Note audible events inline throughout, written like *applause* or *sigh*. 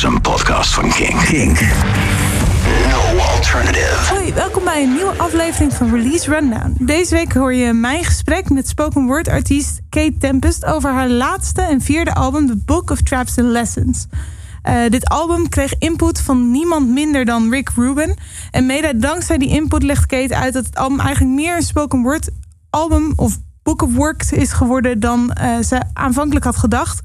is een podcast van Kink. Kink. No alternative. Hoi, welkom bij een nieuwe aflevering van Release Rundown. Deze week hoor je mijn gesprek met spoken word artiest Kate Tempest over haar laatste en vierde album The Book of Traps and Lessons. Uh, dit album kreeg input van niemand minder dan Rick Rubin. En mede dankzij die input legt Kate uit dat het album eigenlijk meer een spoken word album of book of works is geworden dan uh, ze aanvankelijk had gedacht.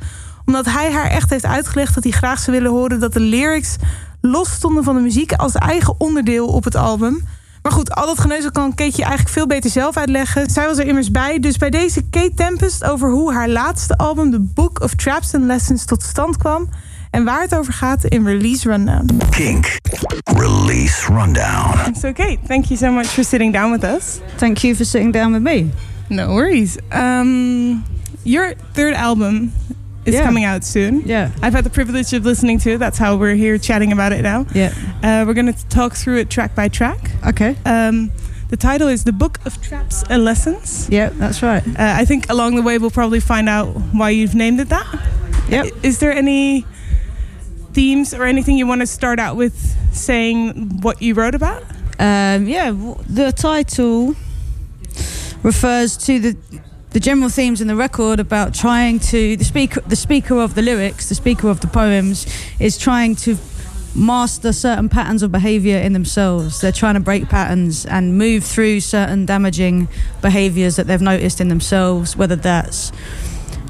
Omdat hij haar echt heeft uitgelegd dat hij graag zou willen horen dat de lyrics los stonden van de muziek als eigen onderdeel op het album. Maar goed, al dat geneuzel kan Kateje eigenlijk veel beter zelf uitleggen. Zij was er immers bij. Dus bij deze Kate Tempest over hoe haar laatste album, The Book of Traps and Lessons, tot stand kwam. En waar het over gaat in Release Rundown. Kink. Release Rundown. So Kate, thank you so much for sitting down with us. Thank you for sitting down with me. No worries. Um, your third album is Yeah. coming out soon. Yeah. I've had the privilege of listening to it. That's how we're here chatting about it now. Yeah. Uh, we're going to talk through it track by track. Okay. Um, the title is The Book of Traps and Lessons. Yeah, that's right. Uh, I think along the way we'll probably find out why you've named it that. Yep. Is there any themes or anything you want to start out with saying what you wrote about? Um, yeah, the title refers to the the general themes in the record about trying to the speaker the speaker of the lyrics, the speaker of the poems, is trying to master certain patterns of behavior in themselves. They're trying to break patterns and move through certain damaging behaviors that they've noticed in themselves, whether that's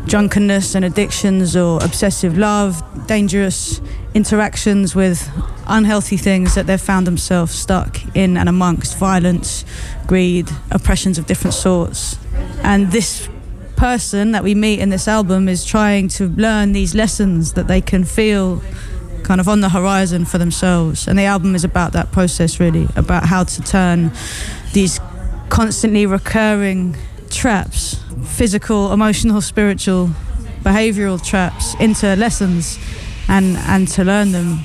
drunkenness and addictions or obsessive love, dangerous interactions with unhealthy things that they've found themselves stuck in and amongst violence, greed, oppressions of different sorts. And this person that we meet in this album is trying to learn these lessons that they can feel kind of on the horizon for themselves. And the album is about that process, really, about how to turn these constantly recurring traps physical, emotional, spiritual, behavioral traps into lessons and, and to learn them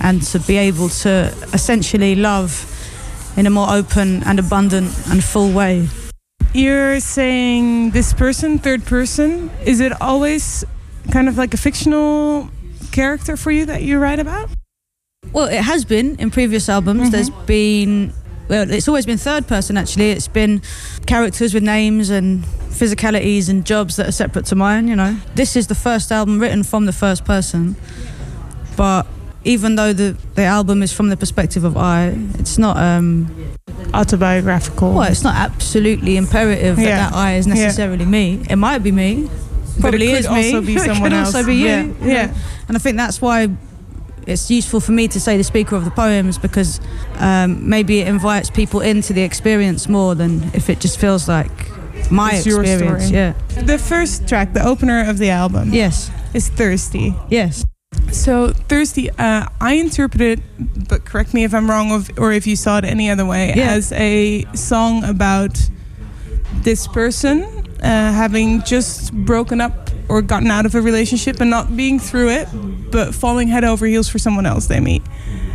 and to be able to essentially love in a more open and abundant and full way. You're saying this person, third person. Is it always kind of like a fictional character for you that you write about? Well, it has been in previous albums. Mm-hmm. There's been, well, it's always been third person actually. It's been characters with names and physicalities and jobs that are separate to mine, you know. This is the first album written from the first person, but even though the, the album is from the perspective of I, it's not, um, Autobiographical. well, it's not absolutely imperative that Yeah. that I is Yeah. necessarily me. It might be me. But it Probably could is me. also be *laughs* It someone could else. also be you. Yeah. you know. Yeah. And I think that's why it's useful for me to say the speaker of the poems because um, maybe it invites people into the experience more than if it just feels like my It's experience. Yeah. The first track, the opener of the album, Yes. is Thirsty. Yes. So Thirsty, uh, I interpret it, but correct me if I'm wrong, of, or if you saw it any other way, Yeah. as a song about this person uh, having just broken up or gotten out of a relationship and not being through it, but falling head over heels for someone else they meet,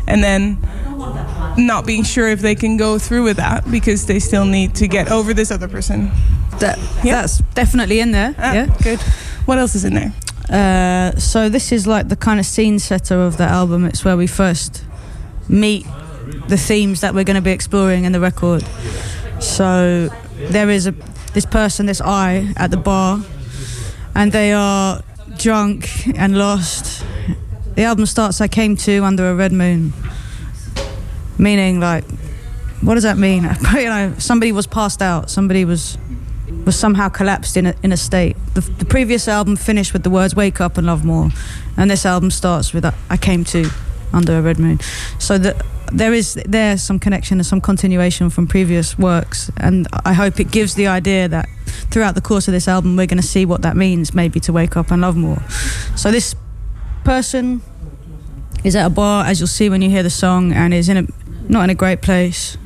and then not being sure if they can go through with that because they still need to get over this other person. That, Yeah. That's definitely in there. Ah, yeah. good. What else is in there? Uh, so this is like the kind of scene setter of the album. It's where we first meet the themes that we're going to be exploring in the record. So there is a this person, this I, at the bar, and they are drunk and lost. The album starts. I came to under a red moon, meaning like, what does that mean? *laughs* you know, somebody was passed out. Somebody was was somehow collapsed in a, in a state. The, the previous album finished with the words "Wake up and love more," and this album starts with "I came to under a red moon." So that there is there some connection and some continuation from previous works, and I hope it gives the idea that throughout the course of this album we're going to see what that means, maybe to wake up and love more. So this person is at a bar, as you'll see when you hear the song, and is in a not in a great place.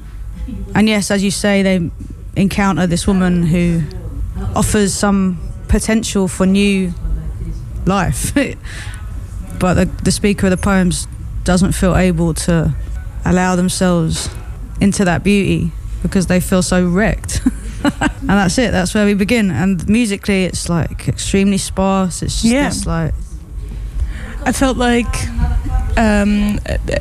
And yes, as you say, they encounter this woman who offers some potential for new life. *laughs* but the, the speaker of the poems doesn't feel able to allow themselves into that beauty because they feel so wrecked. *laughs* and that's it, that's where we begin. And musically, it's like extremely sparse. It's just Yeah. like, I felt like um,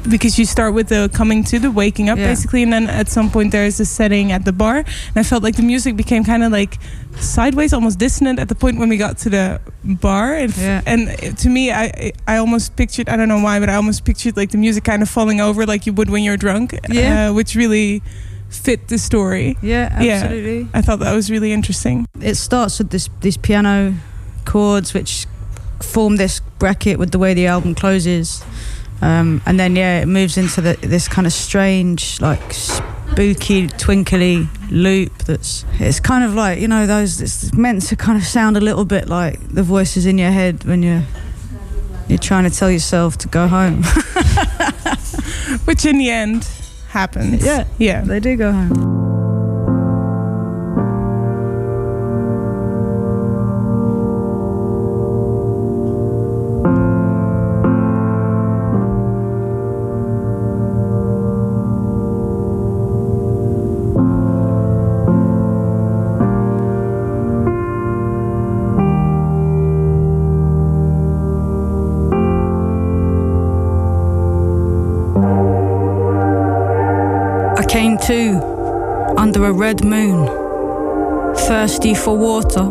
because you start with the coming to the waking up Yeah. basically, and then at some point there is a setting at the bar, and I felt like the music became kind of like sideways, almost dissonant at the point when we got to the bar, and, Yeah. and to me, I I almost pictured I don't know why, but I almost pictured like the music kind of falling over like you would when you're drunk, Yeah. uh, which really fit the story. Yeah, Yeah. absolutely. I thought that was really interesting. It starts with this these piano chords which form this bracket with the way the album closes. Um, and then yeah, it moves into the, this kind of strange, like spooky, twinkly loop. That's it's kind of like you know those. It's meant to kind of sound a little bit like the voices in your head when you're you're trying to tell yourself to go home. *laughs* Which in the end happens. Yeah. Yeah. they do go home. A red moon, thirsty for water.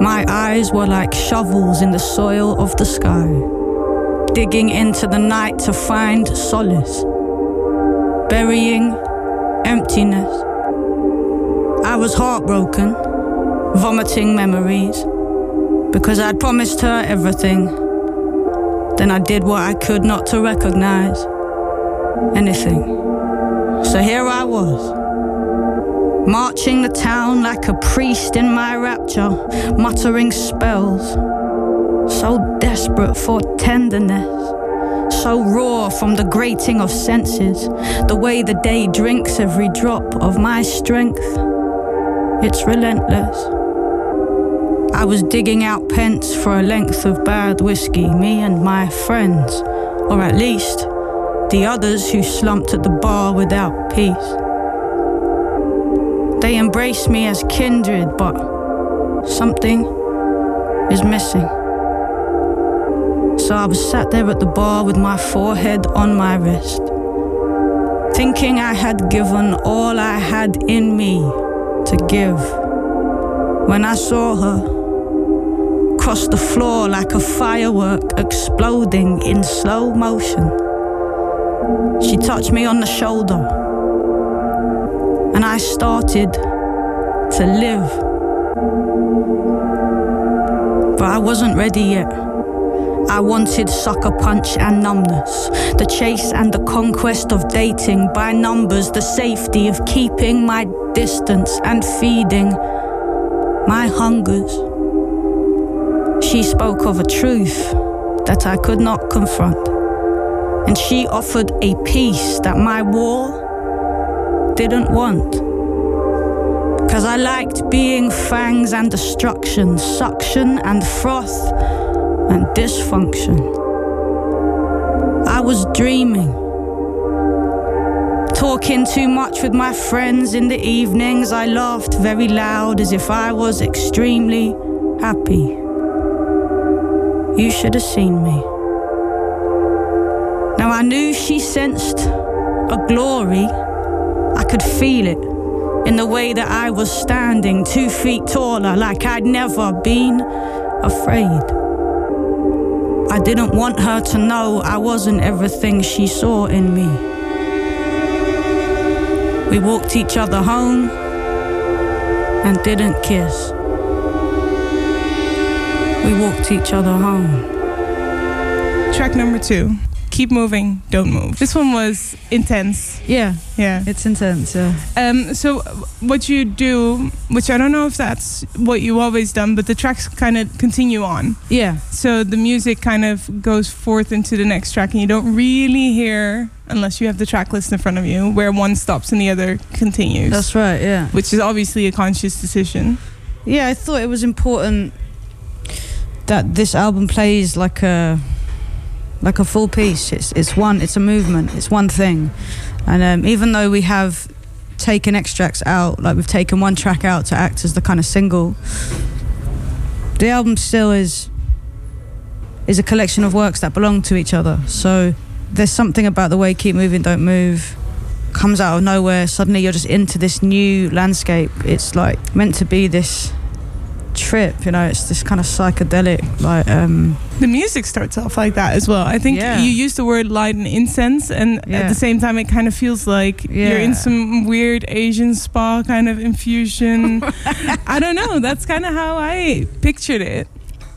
My eyes were like shovels in the soil of the sky, digging into the night to find solace, burying emptiness. I was heartbroken, vomiting memories, because I'd promised her everything. Then I did what I could not to recognize anything. So here I was, marching the town like a priest in my rapture, muttering spells. So desperate for tenderness, so raw from the grating of senses, the way the day drinks every drop of my strength. It's relentless. I was digging out pence for a length of bad whiskey, me and my friends, or at least the others who slumped at the bar without peace. They embrace me as kindred, but something is missing. So I was sat there at the bar with my forehead on my wrist, thinking I had given all I had in me to give. When I saw her cross the floor like a firework exploding in slow motion. She touched me on the shoulder, and I started to live. But I wasn't ready yet. I wanted sucker punch and numbness, the chase and the conquest of dating by numbers, the safety of keeping my distance and feeding my hungers. She spoke of a truth that I could not confront and she offered a peace that my wall didn't want. Cause I liked being fangs and destruction, suction and froth and dysfunction. I was dreaming, talking too much with my friends in the evenings. I laughed very loud as if I was extremely happy. You should have seen me. Now I knew she sensed a glory. I could feel it in the way that I was standing two feet taller, like I'd never been afraid. I didn't want her to know I wasn't everything she saw in me. We walked each other home and didn't kiss. We walked each other home. Track number two. Keep moving, don't move. This one was intense. Yeah, Yeah. it's intense. Yeah. Um, so what you do, which I don't know if that's what you've always done, but the tracks kind of continue on. Yeah. So the music kind of goes forth into the next track, and you don't really hear, unless you have the track list in front of you, where one stops and the other continues. That's right. Yeah. which is obviously a conscious decision. Yeah, I thought it was important that this album plays like a like a full piece. It's it's one. It's a movement. It's one thing. And um, even though we have taken extracts out, like we've taken one track out to act as the kind of single, the album still is is a collection of works that belong to each other. So there's something about the way Keep Moving, Don't Move comes out of nowhere. Suddenly you're just into this new landscape. It's like meant to be this trip, you know, it's this kind of psychedelic, like, um, The music starts off like that as well. I think Yeah. you use the word light and incense, and at the same time, it kind of feels like you're in some weird Asian spa kind of infusion. *laughs* I don't know. That's kind of how I pictured it.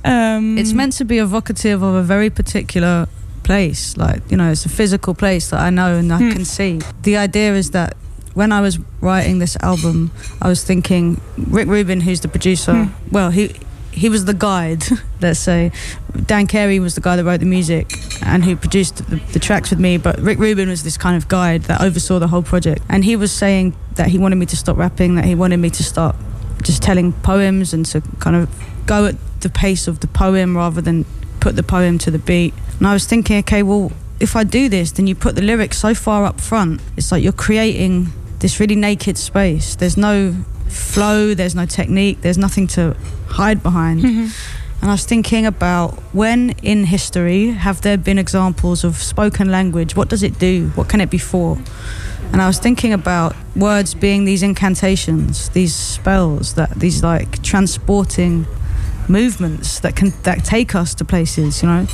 Um, it's meant to be evocative of a very particular place. Like, you know, it's a physical place that I know and I Hmm. can see. The idea is that when I was writing this album, I was thinking Rick Rubin, who's the producer, Hmm. well, he he was the guide, *laughs* let's say. Dan Carey was the guy that wrote the music and who produced the, the tracks with me, but Rick Rubin was this kind of guide that oversaw the whole project. And he was saying that he wanted me to stop rapping, that he wanted me to start just telling poems and to kind of go at the pace of the poem rather than put the poem to the beat. And I was thinking, okay, well, if I do this, then you put the lyrics so far up front. It's like you're creating this really naked space. There's no flow, there's no technique, there's nothing to hide behind. Mhm. And I was thinking about when in history have there been examples of spoken language? What does it do? What can it be for? And I was thinking about words being these incantations, these spells, that these like transporting movements that can that take us to places, you know.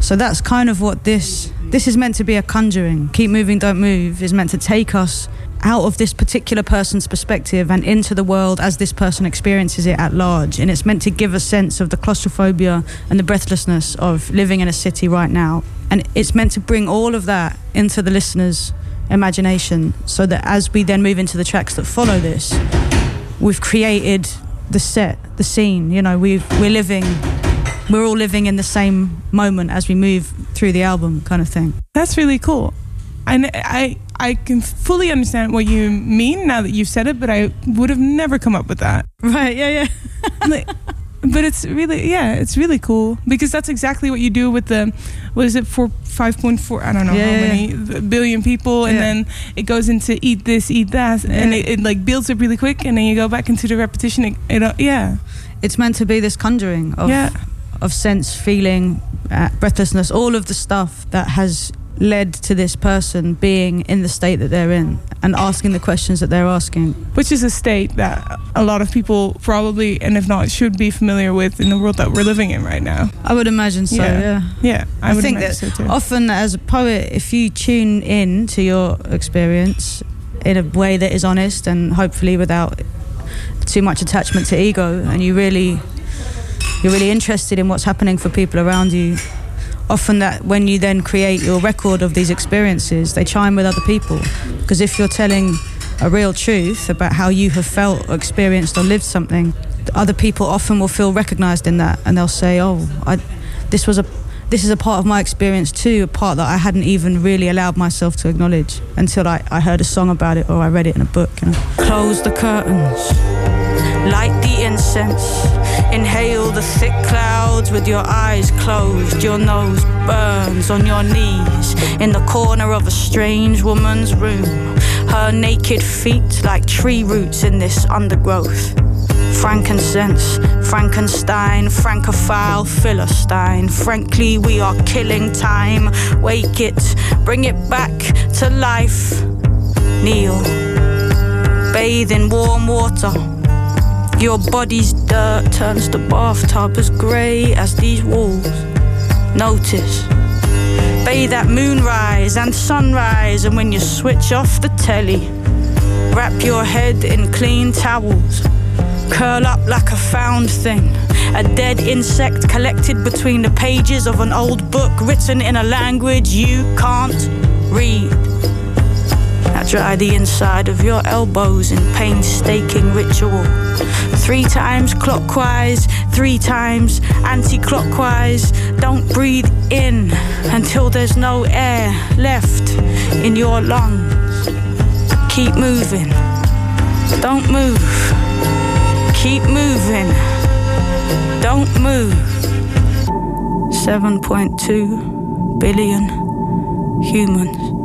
So that's kind of what this this is meant to be a conjuring. Keep moving, don't move is meant to take us out of this particular person's perspective and into the world as this person experiences it at large. And it's meant to give a sense of the claustrophobia and the breathlessness of living in a city right now. And it's meant to bring all of that into the listener's imagination so that as we then move into the tracks that follow this, we've created the set, the scene, you know, we've, we're living, we're all living in the same moment as we move through the album kind of thing. That's really cool. And I I can fully understand what you mean now that you've said it, but I would have never come up with that. Right, yeah, yeah. *laughs* Like, but it's really yeah, it's really cool because that's exactly what you do with the what is it for 5.4 I don't know Yeah, how yeah, many billion people and Yeah. then it goes into eat this eat that and it, it like builds up really quick and then you go back into the repetition it, it, uh, yeah It's meant to be this conjuring of of sense, feeling, uh, breathlessness, all of the stuff that has led to this person being in the state that they're in and asking the questions that they're asking. which is a state that a lot of people probably and if not should be familiar with in the world that we're living in right now I would imagine so, Yeah. yeah. yeah I, I, would think imagine that so too. often as a poet, if you tune in to your experience in a way that is honest and hopefully without too much attachment to ego, and you really you're really interested in what's happening for people around you. Often that when you then create your record of these experiences, they chime with other people. Because if you're telling a real truth about how you have felt or experienced or lived something, other people often will feel recognized in that and they'll say, Oh, I, this was a this is a part of my experience too, a part that I hadn't even really allowed myself to acknowledge until I, I heard a song about it or I read it in a book. You know? Close the curtains, light the incense, inhale the thick clouds with your eyes closed. Your nose burns on your knees in the corner of a strange woman's room. Her naked feet like tree roots in this undergrowth. Frankincense, Frankenstein, Francophile, Philistine. Frankly, we are killing time. Wake it, bring it back to life. Kneel, bathe in warm water. Your body's dirt turns the bathtub as grey as these walls. Notice, bathe at moonrise and sunrise, and when you switch off the telly, wrap your head in clean towels. Curl up like a found thing, a dead insect collected between the pages of an old book written in a language you can't read. Dry the inside of your elbows in painstaking ritual. Three times clockwise, three times anti clockwise. Don't breathe in until there's no air left in your lungs. Keep moving. Don't move. Keep moving. Don't move. 7.2 billion humans.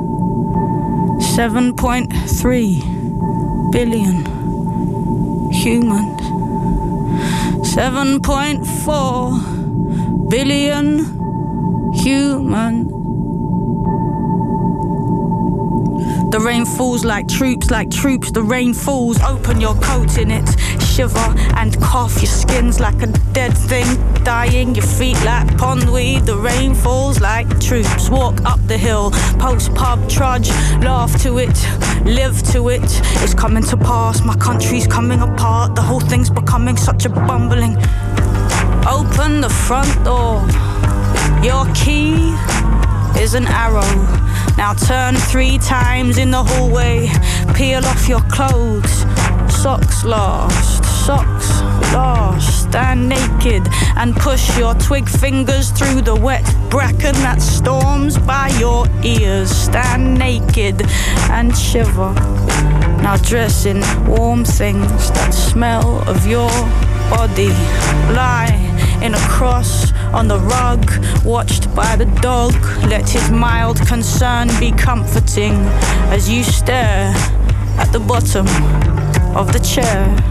7.3 billion humans. 7.4 billion human. The rain falls like troops, like troops. The rain falls. Open your coat in it. Shiver and cough. Your skin's like a dead thing dying. Your feet like pondweed. The rain falls like troops. Walk up the hill. Post pub trudge. Laugh to it. Live to it. It's coming to pass. My country's coming apart. The whole thing's becoming such a bumbling. Open the front door. Your key is an arrow. Now turn three times in the hallway. Peel off your clothes. Socks last, socks last. Stand naked and push your twig fingers through the wet bracken that storms by your ears. Stand naked and shiver. Now dress in warm things that smell of your body. Lie in a cross on the rug, watched by the dog. Let his mild concern be comforting as you stare at the bottom of the chair.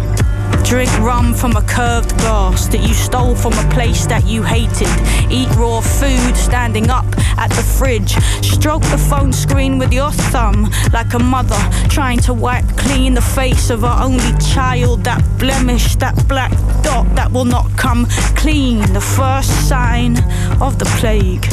Drink rum from a curved glass that you stole from a place that you hated. Eat raw food standing up at the fridge. Stroke the phone screen with your thumb like a mother trying to wipe clean the face of her only child. That blemish, that black dot that will not come clean. The first sign of the plague.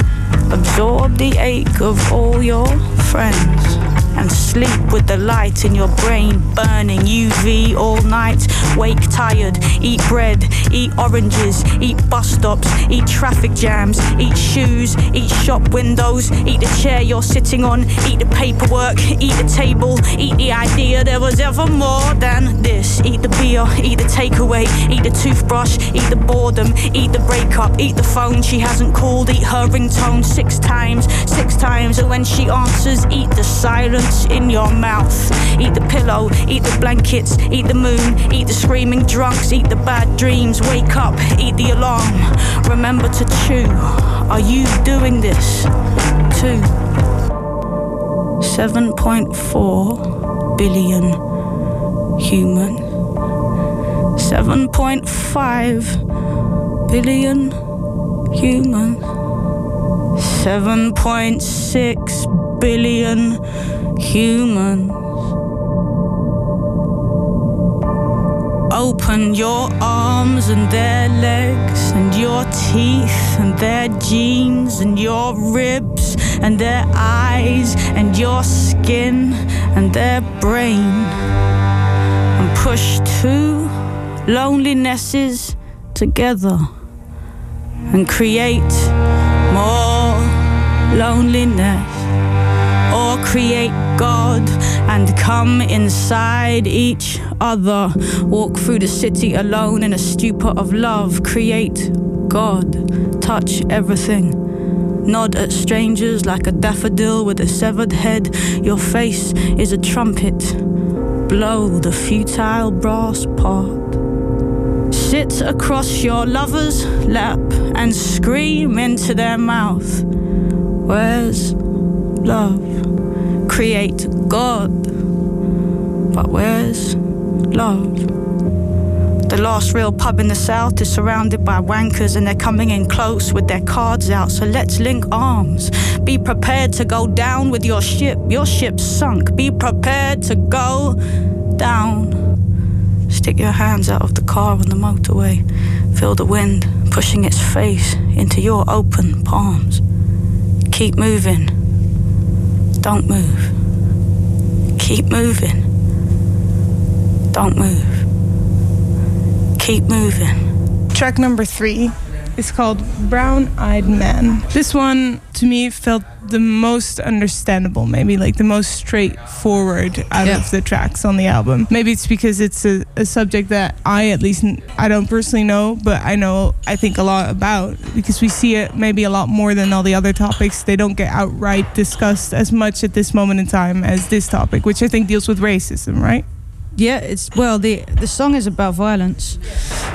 Absorb the ache of all your friends and sleep with the light in your brain burning UV all night. Wake tired, eat bread, eat oranges, eat bus stops, eat traffic jams, eat shoes, eat shop windows, eat the chair you're sitting on, eat the paperwork, eat the table, eat the idea there was ever more than this. Eat the beer, eat the takeaway, eat the toothbrush, eat the boredom, eat the breakup, eat the phone she hasn't called, eat her ringtone six times, six times, and when she answers, eat the silence in your mouth. Eat the pillow, eat the blankets, eat the moon, eat the screaming drunks, eat the bad dreams. Wake up, eat the alarm. Remember to chew. Are you doing this too? 7.4 billion human. 7.5 billion human. 7.6 billion humans. Open your arms and their legs, and your teeth and their jeans, and your ribs and their eyes, and your skin and their brain. And push two lonelinesses together and create more loneliness create God and come inside each other. Walk through the city alone in a stupor of love. Create God. Touch everything. Nod at strangers like a daffodil with a severed head. Your face is a trumpet. Blow the futile brass part. Sit across your lover's lap and scream into their mouth. Where's love? Create God. But where's love? The last real pub in the south is surrounded by wankers and they're coming in close with their cards out. So let's link arms. Be prepared to go down with your ship. Your ship's sunk. Be prepared to go down. Stick your hands out of the car on the motorway. Feel the wind pushing its face into your open palms. Keep moving. Don't move. Keep moving. Don't move. Keep moving. Track number three is called Brown Eyed Man. This one, to me, felt the most understandable, maybe like the most straightforward out Yeah. of the tracks on the album. Maybe it's because it's a, a subject that I, at least, I don't personally know, but I know, I think a lot about because we see it maybe a lot more than all the other topics. They don't get outright discussed as much at this moment in time as this topic, which I think deals with racism, right? Yeah, it's well the the song is about violence.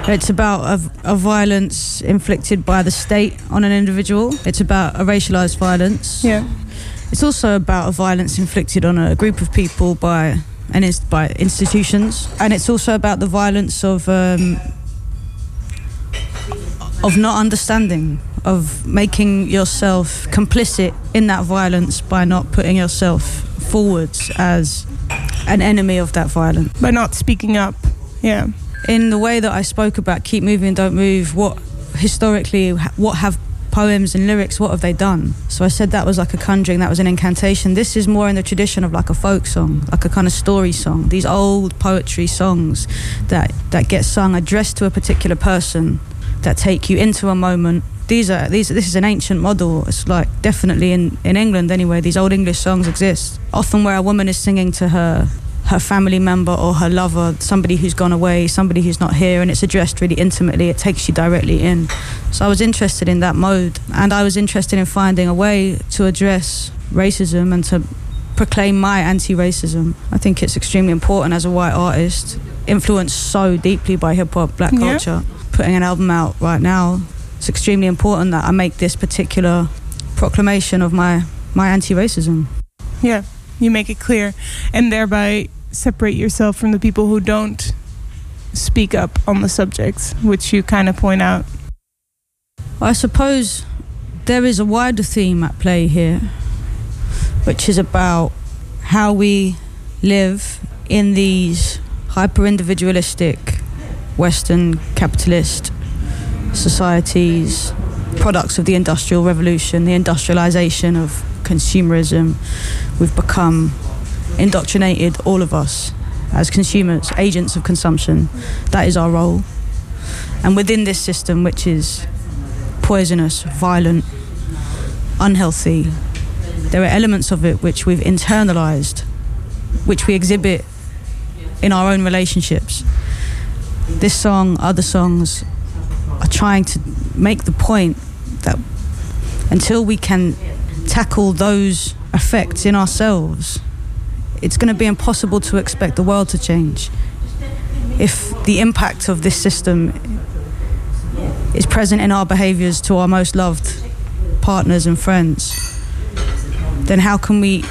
It's about a, a violence inflicted by the state on an individual. It's about a racialized violence. Yeah. It's also about a violence inflicted on a group of people by and it's by institutions, and it's also about the violence of um, of not understanding, of making yourself complicit in that violence by not putting yourself forwards as an enemy of that violence. By not speaking up. Yeah. In the way that I spoke about keep moving, don't move, what historically, what have poems and lyrics, what have they done? So I said that was like a conjuring, that was an incantation. This is more in the tradition of like a folk song, like a kind of story song. These old poetry songs that, that get sung addressed to a particular person that take you into a moment. These are these. This is an ancient model. It's like definitely in, in England anyway. These old English songs exist. Often where a woman is singing to her her family member or her lover, somebody who's gone away, somebody who's not here, and it's addressed really intimately. It takes you directly in. So I was interested in that mode, and I was interested in finding a way to address racism and to proclaim my anti-racism. I think it's extremely important as a white artist, influenced so deeply by hip hop, black culture. Yeah. Putting an album out right now, it's extremely important that I make this particular proclamation of my my anti-racism. Yeah you make it clear and thereby separate yourself from the people who don't speak up on the subjects, which you kind of point out. I suppose there is a wider theme at play here, which is about how we live in these hyper individualistic Western capitalist societies, products of the Industrial Revolution, the industrialization of consumerism. We've become indoctrinated, all of us, as consumers, agents of consumption. That is our role. And within this system, which is poisonous, violent, unhealthy, there are elements of it which we've internalized, which we exhibit in our own relationships. This song, other songs, are trying to make the point that until we can tackle those effects in ourselves, it's going to be impossible to expect the world to change. If the impact of this system is present in our behaviors to our most loved partners and friends, then how can we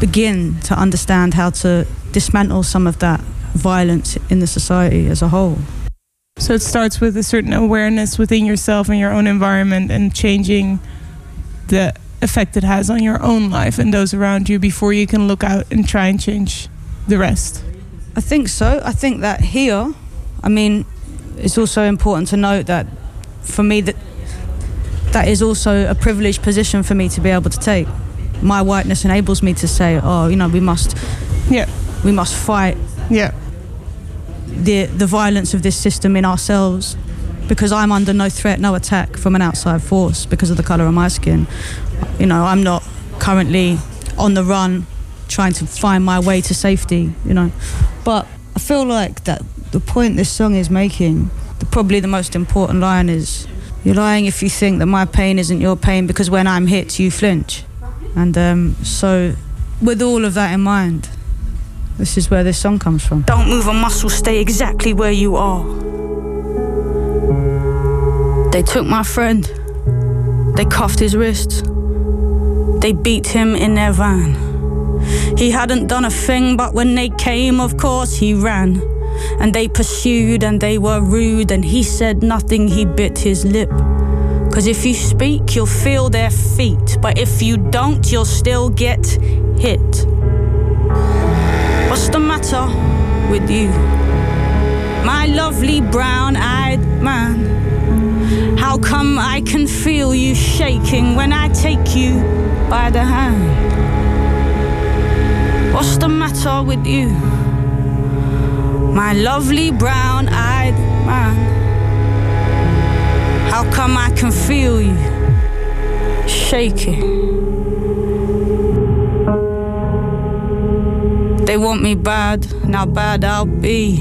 begin to understand how to dismantle some of that violence in the society as a whole? So it starts with a certain awareness within yourself and your own environment and changing the effect it has on your own life and those around you before you can look out and try and change the rest. I think so. I think that here, I mean, it's also important to note that for me that that is also a privileged position for me to be able to take. My whiteness enables me to say, "Oh, you know, we must, yeah, we must fight, yeah, the the violence of this system in ourselves." Because I'm under no threat, no attack from an outside force because of the color of my skin. You know, I'm not currently on the run trying to find my way to safety, you know. But I feel like that the point this song is making, the, probably the most important line is you're lying if you think that my pain isn't your pain because when I'm hit, you flinch. And um, so, with all of that in mind, this is where this song comes from. Don't move a muscle, stay exactly where you are. They took my friend, they cuffed his wrists. They beat him in their van. He hadn't done a thing, but when they came, of course, he ran. And they pursued and they were rude, and he said nothing, he bit his lip. Cause if you speak, you'll feel their feet, but if you don't, you'll still get hit. What's the matter with you? My lovely brown eyed man. How come I can feel you shaking when I take you by the hand. What's the matter with you? My lovely brown eyed man. How come I can feel you shaking? They want me bad, now bad I'll be.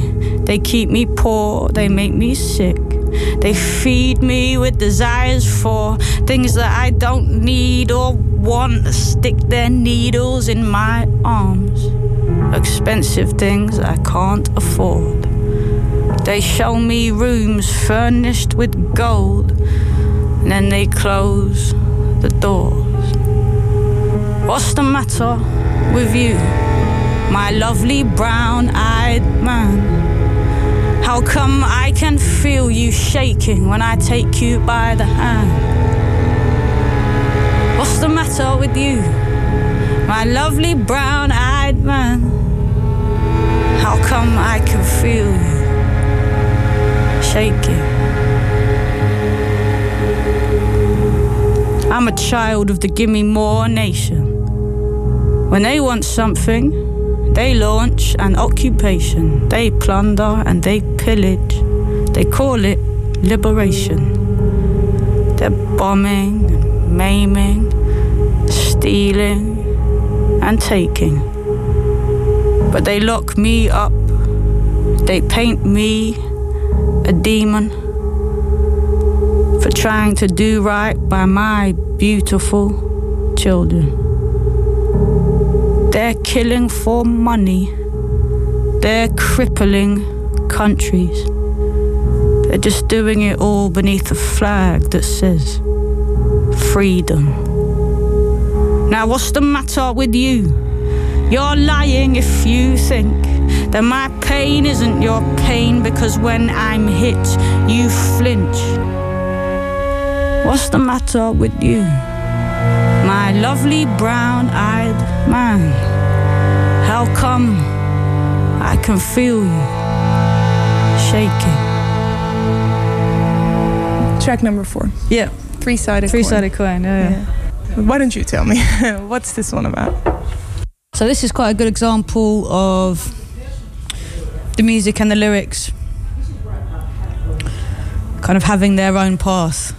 They keep me poor, they make me sick. They feed me with desires for things that I don't need or want stick their needles in my arms. Expensive things I can't afford. They show me rooms furnished with gold, and then they close the doors. What's the matter with you, my lovely brown eyed man? How come I can feel you shaking when I take you by the hand? What's the matter with you, my lovely brown eyed man? How come I can feel you shaking? I'm a child of the Gimme More nation. When they want something, they launch an occupation. They plunder and they pillage. They call it liberation. They're bombing, maiming, stealing, and taking. But they lock me up. They paint me a demon for trying to do right by my beautiful children. They're killing for money. They're crippling countries. They're just doing it all beneath a flag that says freedom. Now, what's the matter with you? You're lying if you think that my pain isn't your pain because when I'm hit, you flinch. What's the matter with you? My lovely brown eyed man. How come I can feel you shaking? Track number four. Yeah, Three sided. three sided coin. Yeah, yeah. Why don't you tell me? *laughs* What's this one about? So this is quite a good example of the music and the lyrics kind of having their own path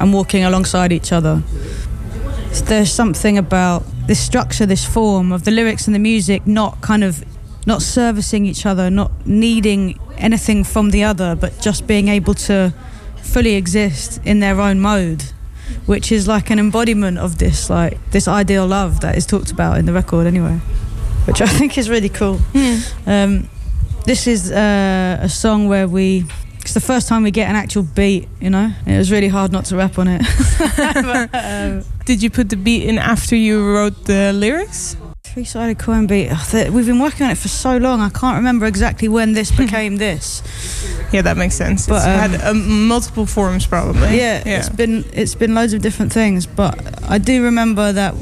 and walking alongside each other. There's something about this structure, this form of the lyrics and the music not kind of not servicing each other, not needing anything from the other, but just being able to fully exist in their own mode which is like an embodiment of this like this ideal love that is talked about in the record anyway which i *laughs* think is really cool. Um, this is uh, a song where we it's the first time we get an actual beat you know it was really hard not to rap on it. *laughs* *laughs* But, um, Did you put the beat in after you wrote the lyrics? three-sided coin beat we've been working on it for so long i can't remember exactly when this *laughs* became this Yeah, that makes sense. But, it's um, had um, multiple forms, probably. Yeah, it's been it's been loads of different things, but I do remember that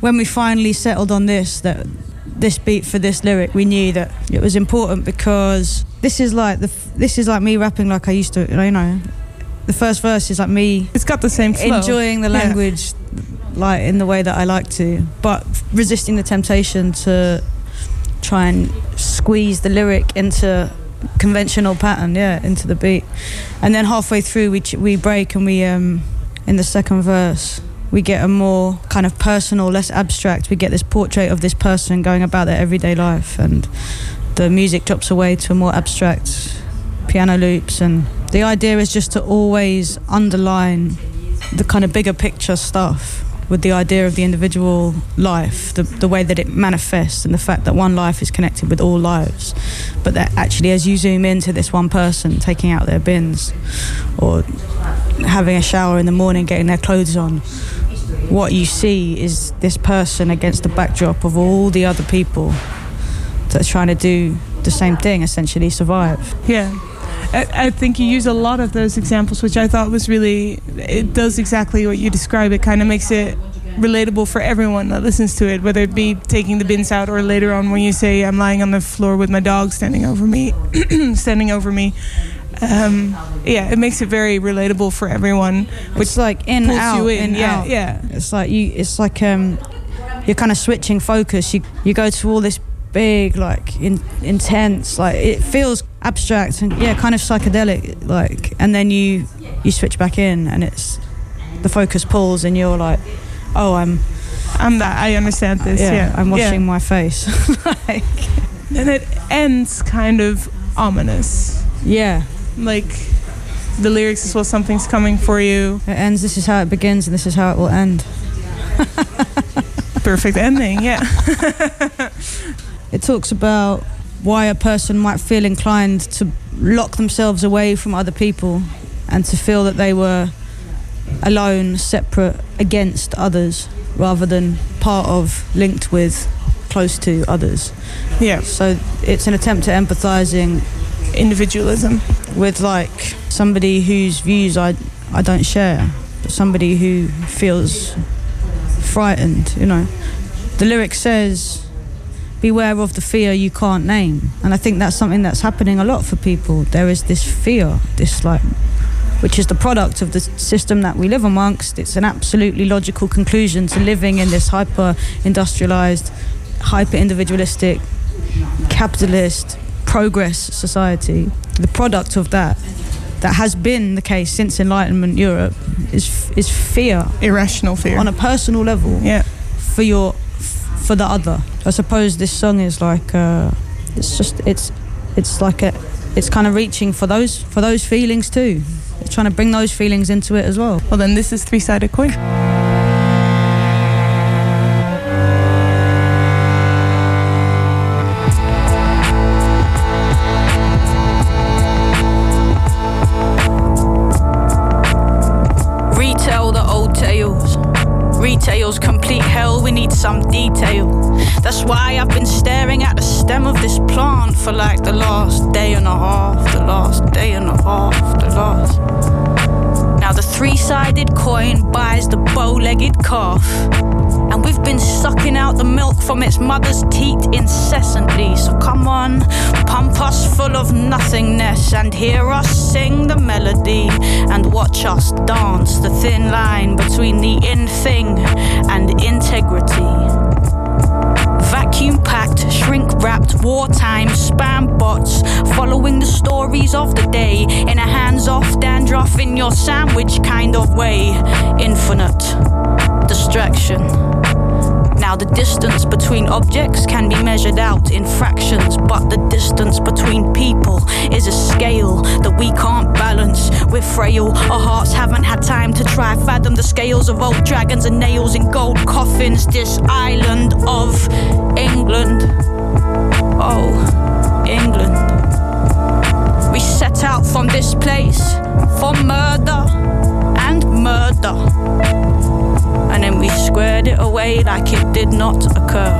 when we finally settled on this, that this beat for this lyric, we knew that it was important because this is like the this is like me rapping like I used to, you know. The first verse is like me It's got the same flow. enjoying the Yeah. language like in the way that I like to, but resisting the temptation to try and squeeze the lyric into conventional pattern, yeah, into the beat. And then halfway through, we ch- we break and we um in the second verse we get a more kind of personal, less abstract. We get this portrait of this person going about their everyday life, and the music drops away to a more abstract piano loops. And the idea is just to always underline the kind of bigger picture stuff with the idea of the individual life, the, the way that it manifests, and the fact that one life is connected with all lives. But that actually, as you zoom into this one person taking out their bins or having a shower in the morning, getting their clothes on, what you see is this person against the backdrop of all the other people that are trying to do the same thing, essentially survive. Yeah. I, I think you use a lot of those examples, which I thought was really, it does exactly what you describe. It kind of makes it relatable for everyone that listens to it, whether it be taking the bins out or later on when you say, I'm lying on the floor with my dog standing over me, *clears throat* standing over me. Um, yeah, it makes it very relatable for everyone, which It's like in pulls out, you in. yeah, out. yeah. It's like you. It's like um, you're kind of switching focus. You you go to all this big, like in, intense, like it feels abstract and yeah, kind of psychedelic, like, and then you you switch back in, and it's the focus pulls, and you're like, oh, I'm I'm that. I understand this. yeah, Yeah, I'm washing Yeah. my face. *laughs* like, and it ends kind of ominous. yeah, Like the lyrics is well, something's coming for you. it ends. This is how it begins, and this is how it will end. *laughs* Perfect ending. Yeah. *laughs* It talks about why a person might feel inclined to lock themselves away from other people and to feel that they were alone, separate, against others, rather than part of, linked with, close to others. Yeah. So it's an attempt at empathizing individualism. with like somebody whose views I I don't share, but somebody who feels frightened. You know, the lyric says, "Beware of the fear you can't name," and I think that's something that's happening a lot for people. There is this fear, this like. Which is the product of the system that we live amongst. It's an absolutely logical conclusion to living in this hyper industrialized, hyper individualistic, capitalist, progress society. The product of that, that has been the case since Enlightenment Europe, is is fear Irrational fear. on a personal level yeah. for your for the other. I suppose this song is like uh, it's just it's it's like a it's kind of reaching for those for those feelings too. It's trying to bring those feelings into it as well. Well, then this is Three Sided Coin. We need some detail. That's why I've been staring at the stem of this plant for like the last day and a half, the last day and a half, the last. Now the three sided coin buys the bow legged calf. And we've been sucking out the milk from its mother's teat incessantly. So come on, pump us full of nothingness and hear us sing the melody and watch us dance the thin line between the in thing and integrity. Packed, shrink wrapped, wartime spam bots following the stories of the day in a hands off dandruff in your sandwich kind of way. Infinite distraction. Now, the distance between objects can be measured out in fractions, but the distance between people is a scale that we can't balance. We're frail, our hearts haven't had time to try fathom the scales of old dragons and nails in gold coffins. This island of England. Oh, England. We set out from this place for murder murder and then we squared it away like it did not occur.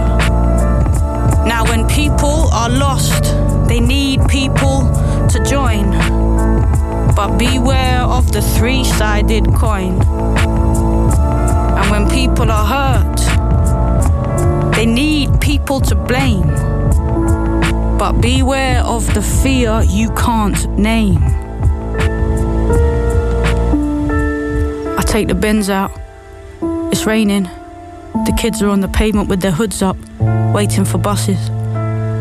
Now, when people are lost, they need people to join. But beware of the three sided coin. And when people are hurt, they need people to blame. But beware of the fear you can't name. Take the bins out. It's raining. The kids are on the pavement with their hoods up, waiting for buses.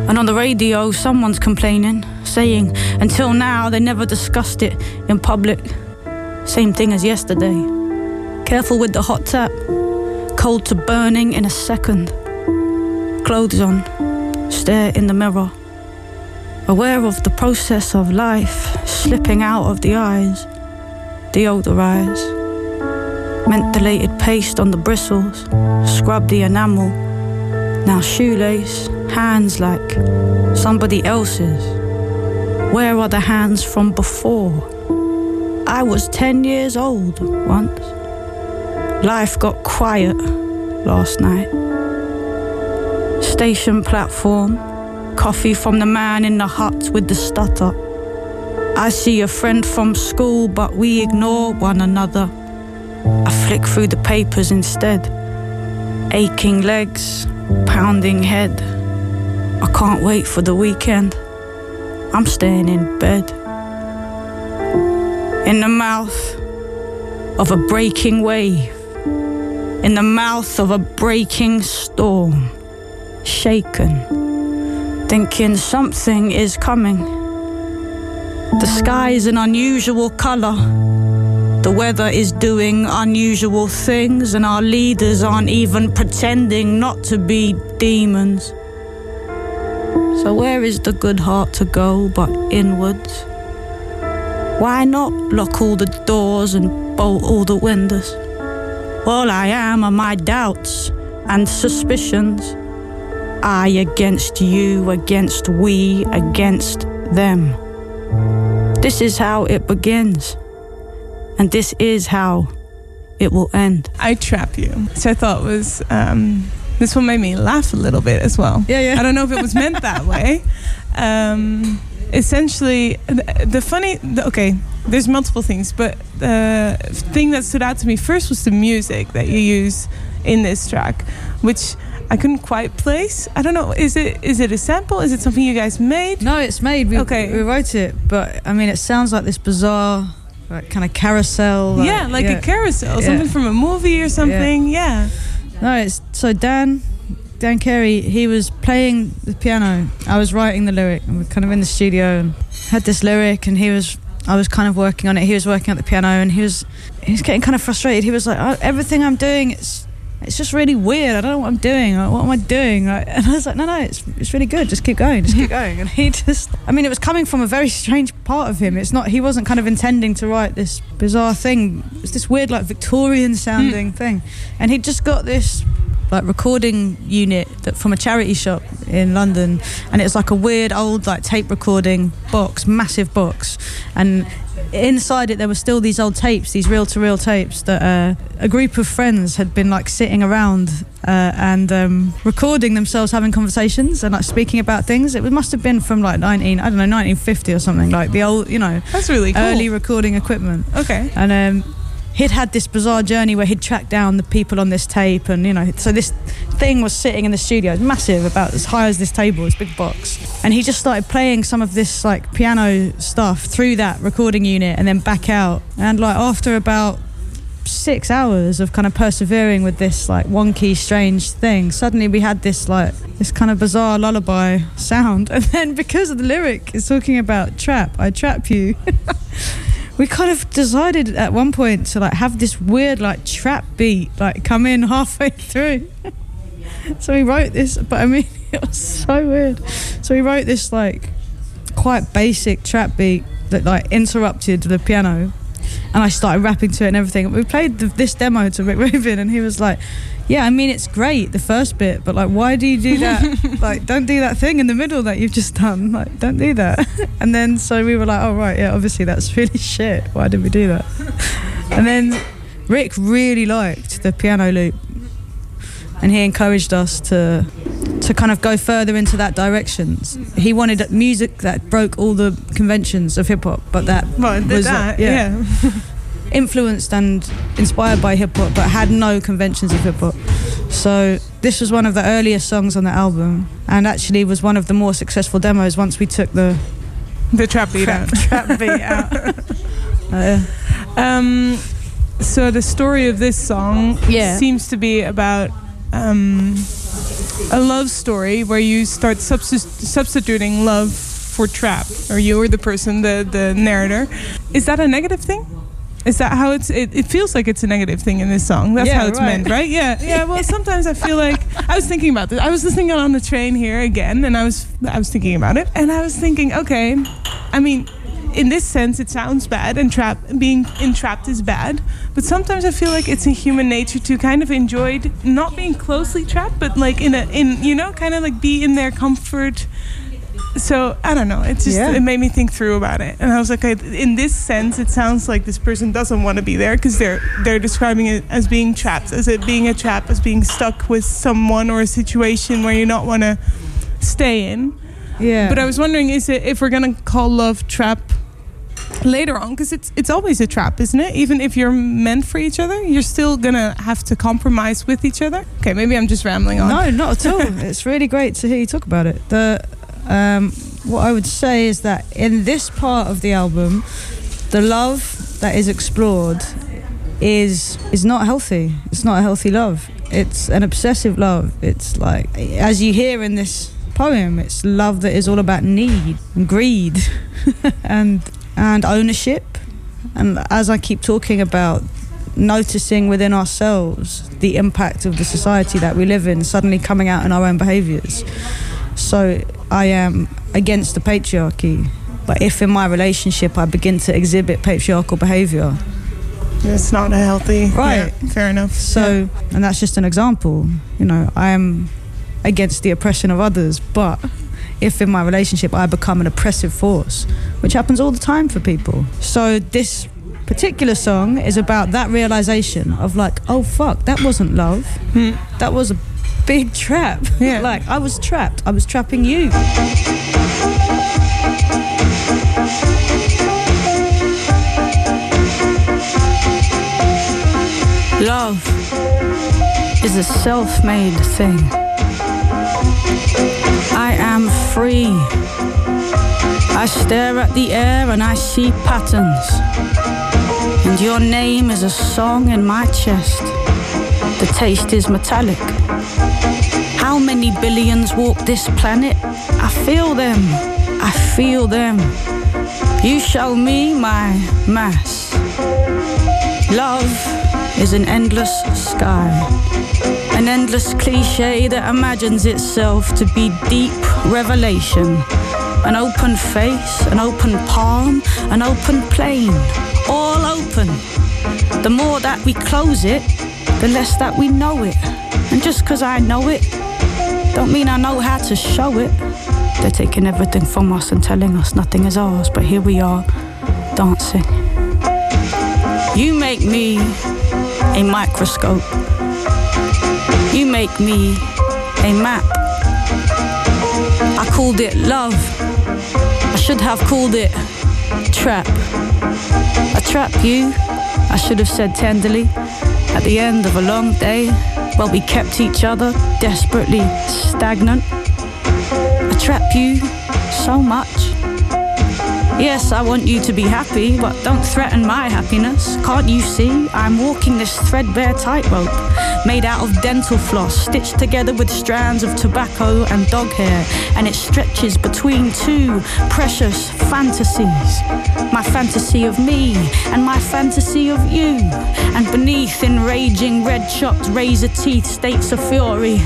And on the radio, someone's complaining, saying, until now, they never discussed it in public. Same thing as yesterday. Careful with the hot tap, cold to burning in a second. Clothes on, stare in the mirror. Aware of the process of life slipping out of the eyes, deodorize mentholated paste on the bristles, scrub the enamel. Now shoelace, hands like somebody else's. Where are the hands from before? I was 10 years old once. Life got quiet last night. Station platform, coffee from the man in the hut with the stutter. I see a friend from school, but we ignore one another. I flick through the papers instead. Aching legs, pounding head. I can't wait for the weekend. I'm staying in bed. In the mouth of a breaking wave. In the mouth of a breaking storm. Shaken. Thinking something is coming. The sky is an unusual color. The weather is doing unusual things, and our leaders aren't even pretending not to be demons. So, where is the good heart to go but inwards? Why not lock all the doors and bolt all the windows? All I am are my doubts and suspicions. I against you, against we, against them. This is how it begins. And this is how it will end. I Trap You, which I thought was, um, this one made me laugh a little bit as well. Yeah, yeah. I don't know if it was meant that *laughs* way. Um, essentially the, the funny. The, okay, there's multiple things, but the thing that stood out to me first was the music that you use in this track, which I couldn't quite place. I don't know. Is it is it a sample? Is it something you guys made? No, it's made. We, Okay. we wrote it, but I mean, it sounds like this bizarre, like, kind of carousel. Like, yeah, like a carousel, Yeah. something from a movie or something. Yeah. No, it's so Dan, Dan Carey. He was playing the piano. I was writing the lyric, and we're kind of in the studio and had this lyric, and he was. I was kind of working on it. He was working at the piano, and he was. He was getting kind of frustrated. He was like, oh, "Everything I'm doing, it's." It's just really weird. I don't know what I'm doing. What am I doing? Like, *laughs* and I was like, no, no, it's it's really good. Just keep going. Just keep *laughs* going. And he just, I mean, it was coming from a very strange part of him. It's not. He wasn't kind of intending to write this bizarre thing. It's this weird, like Victorian sounding hmm. thing, and he just got this like recording unit that from a charity shop in London, and it's like a weird old like tape recording box, massive box, and inside it there were still these old tapes, these reel-to-reel tapes that uh, a group of friends had been like sitting around uh, and um, recording themselves having conversations and like speaking about things. It must have been from like 19, I don't know, 1950 or something, like the old, you know, That's really cool. early recording equipment. Okay. And um, he'd had this bizarre journey where he'd tracked down the people on this tape, and you know, so this thing was sitting in the studio, massive, about as high as this table, this big box. And he just started playing some of this like piano stuff through that recording unit, and then back out. And like after about six hours of kind of persevering with this like wonky, strange thing, suddenly we had this like this kind of bizarre lullaby sound. *laughs* And then because of the lyric, it's talking about trap. I trap you. *laughs* we kind of decided at one point to like have this weird like trap beat like come in halfway *laughs* through. so we wrote this, but I mean *laughs* it was so weird. So we wrote this like quite basic trap beat that like interrupted the piano, and I started rapping to it and everything. We played the, this demo to Rick Rubin, and he was like. Yeah, I mean it's great the first bit, but like, why do you do that? *laughs* like, don't do that thing in the middle that you've just done. Like, don't do that. *laughs* And then so we were like, oh right, yeah, obviously that's really shit. Why did we do that? *laughs* And then Rick really liked the piano loop, and he encouraged us to to kind of go further into that direction. He wanted music that broke all the conventions of hip hop, but that Well, was that. yeah. *laughs* influenced and inspired by hip hop, but had no conventions of hip hop. So this was one of the earliest songs on the album, and actually was one of the more successful demos once we took the The trap beat out. *laughs* trap beat out. *laughs* Uh, Um, so the story of this song Yeah. seems to be about um, a love story where you start substi- substituting love for trap, or you or the person, the the narrator. Is that a negative thing? Is that how it's? It, it feels like it's a negative thing in this song. That's Yeah, how it's right. meant, right? Yeah, yeah. Well, *laughs* sometimes I feel like I was thinking about this. I was listening on the train here again, and I was I was thinking about it, and I was thinking, okay, I mean, in this sense, it sounds bad, and trap being entrapped is bad. But sometimes I feel like it's in human nature to kind of enjoy not being closely trapped, but like in a in you know, kind of like be in their comfort. So I don't know. It just Yeah. it made me think through about it, and I was like, okay, in this sense, it sounds like this person doesn't want to be there because they're they're describing it as being trapped, as it being a trap, as being stuck with someone or a situation where you not want to stay in. yeah. But I was wondering, is it if we're gonna call love trap later on? Because it's it's always a trap, isn't it? Even if you're meant for each other, you're still gonna have to compromise with each other. Okay, maybe I'm just rambling on. No, not at all. *laughs* it's really great to hear you talk about it. The um, what I would say is that in this part of the album, the love that is explored is is not healthy. It's not a healthy love. It's an obsessive love. It's like as you hear in this poem, it's love that is all about need and greed *laughs* and and ownership. And as I keep talking about noticing within ourselves the impact of the society that we live in suddenly coming out in our own behaviors. So I am against the patriarchy, but if in my relationship I begin to exhibit patriarchal behavior, It's not a healthy. Right. yeah, fair enough. so, and that's just an example, you know, I am against the oppression of others, but if in my relationship I become an oppressive force, which happens all the time for people. So this particular song is about that realization of like, oh fuck, that wasn't love. Hmm. That was a big *laughs* trap. Yeah. like I was trapped. I was trapping you. Love is a self made thing. I am free I stare at the air and I see patterns. And your name is a song in my chest. The taste is metallic. How many billions walk this planet? I feel them. I feel them. You show me my mass. Love is an endless sky. An endless cliche that imagines itself to be deep revelation. An open face, an open palm, an open plane. All open. The more that we close it, the less that we know it. And just because I know it, don't mean I know how to show it. They're taking everything from us and telling us nothing is ours, but here we are, dancing. You make me a microscope. You make me a map. I called it love. I should have called it trap. I trap you, I should have said tenderly, at the end of a long day, while we kept each other desperately stagnant. I trap you so much. Yes, I want you to be happy, but don't threaten my happiness. Can't you see? I'm walking this threadbare tightrope made out of dental floss, stitched together with strands of tobacco and dog hair, and it stretches between two precious fantasies. My fantasy of me and my fantasy of you. And beneath enraging red chopped razor teeth states of fury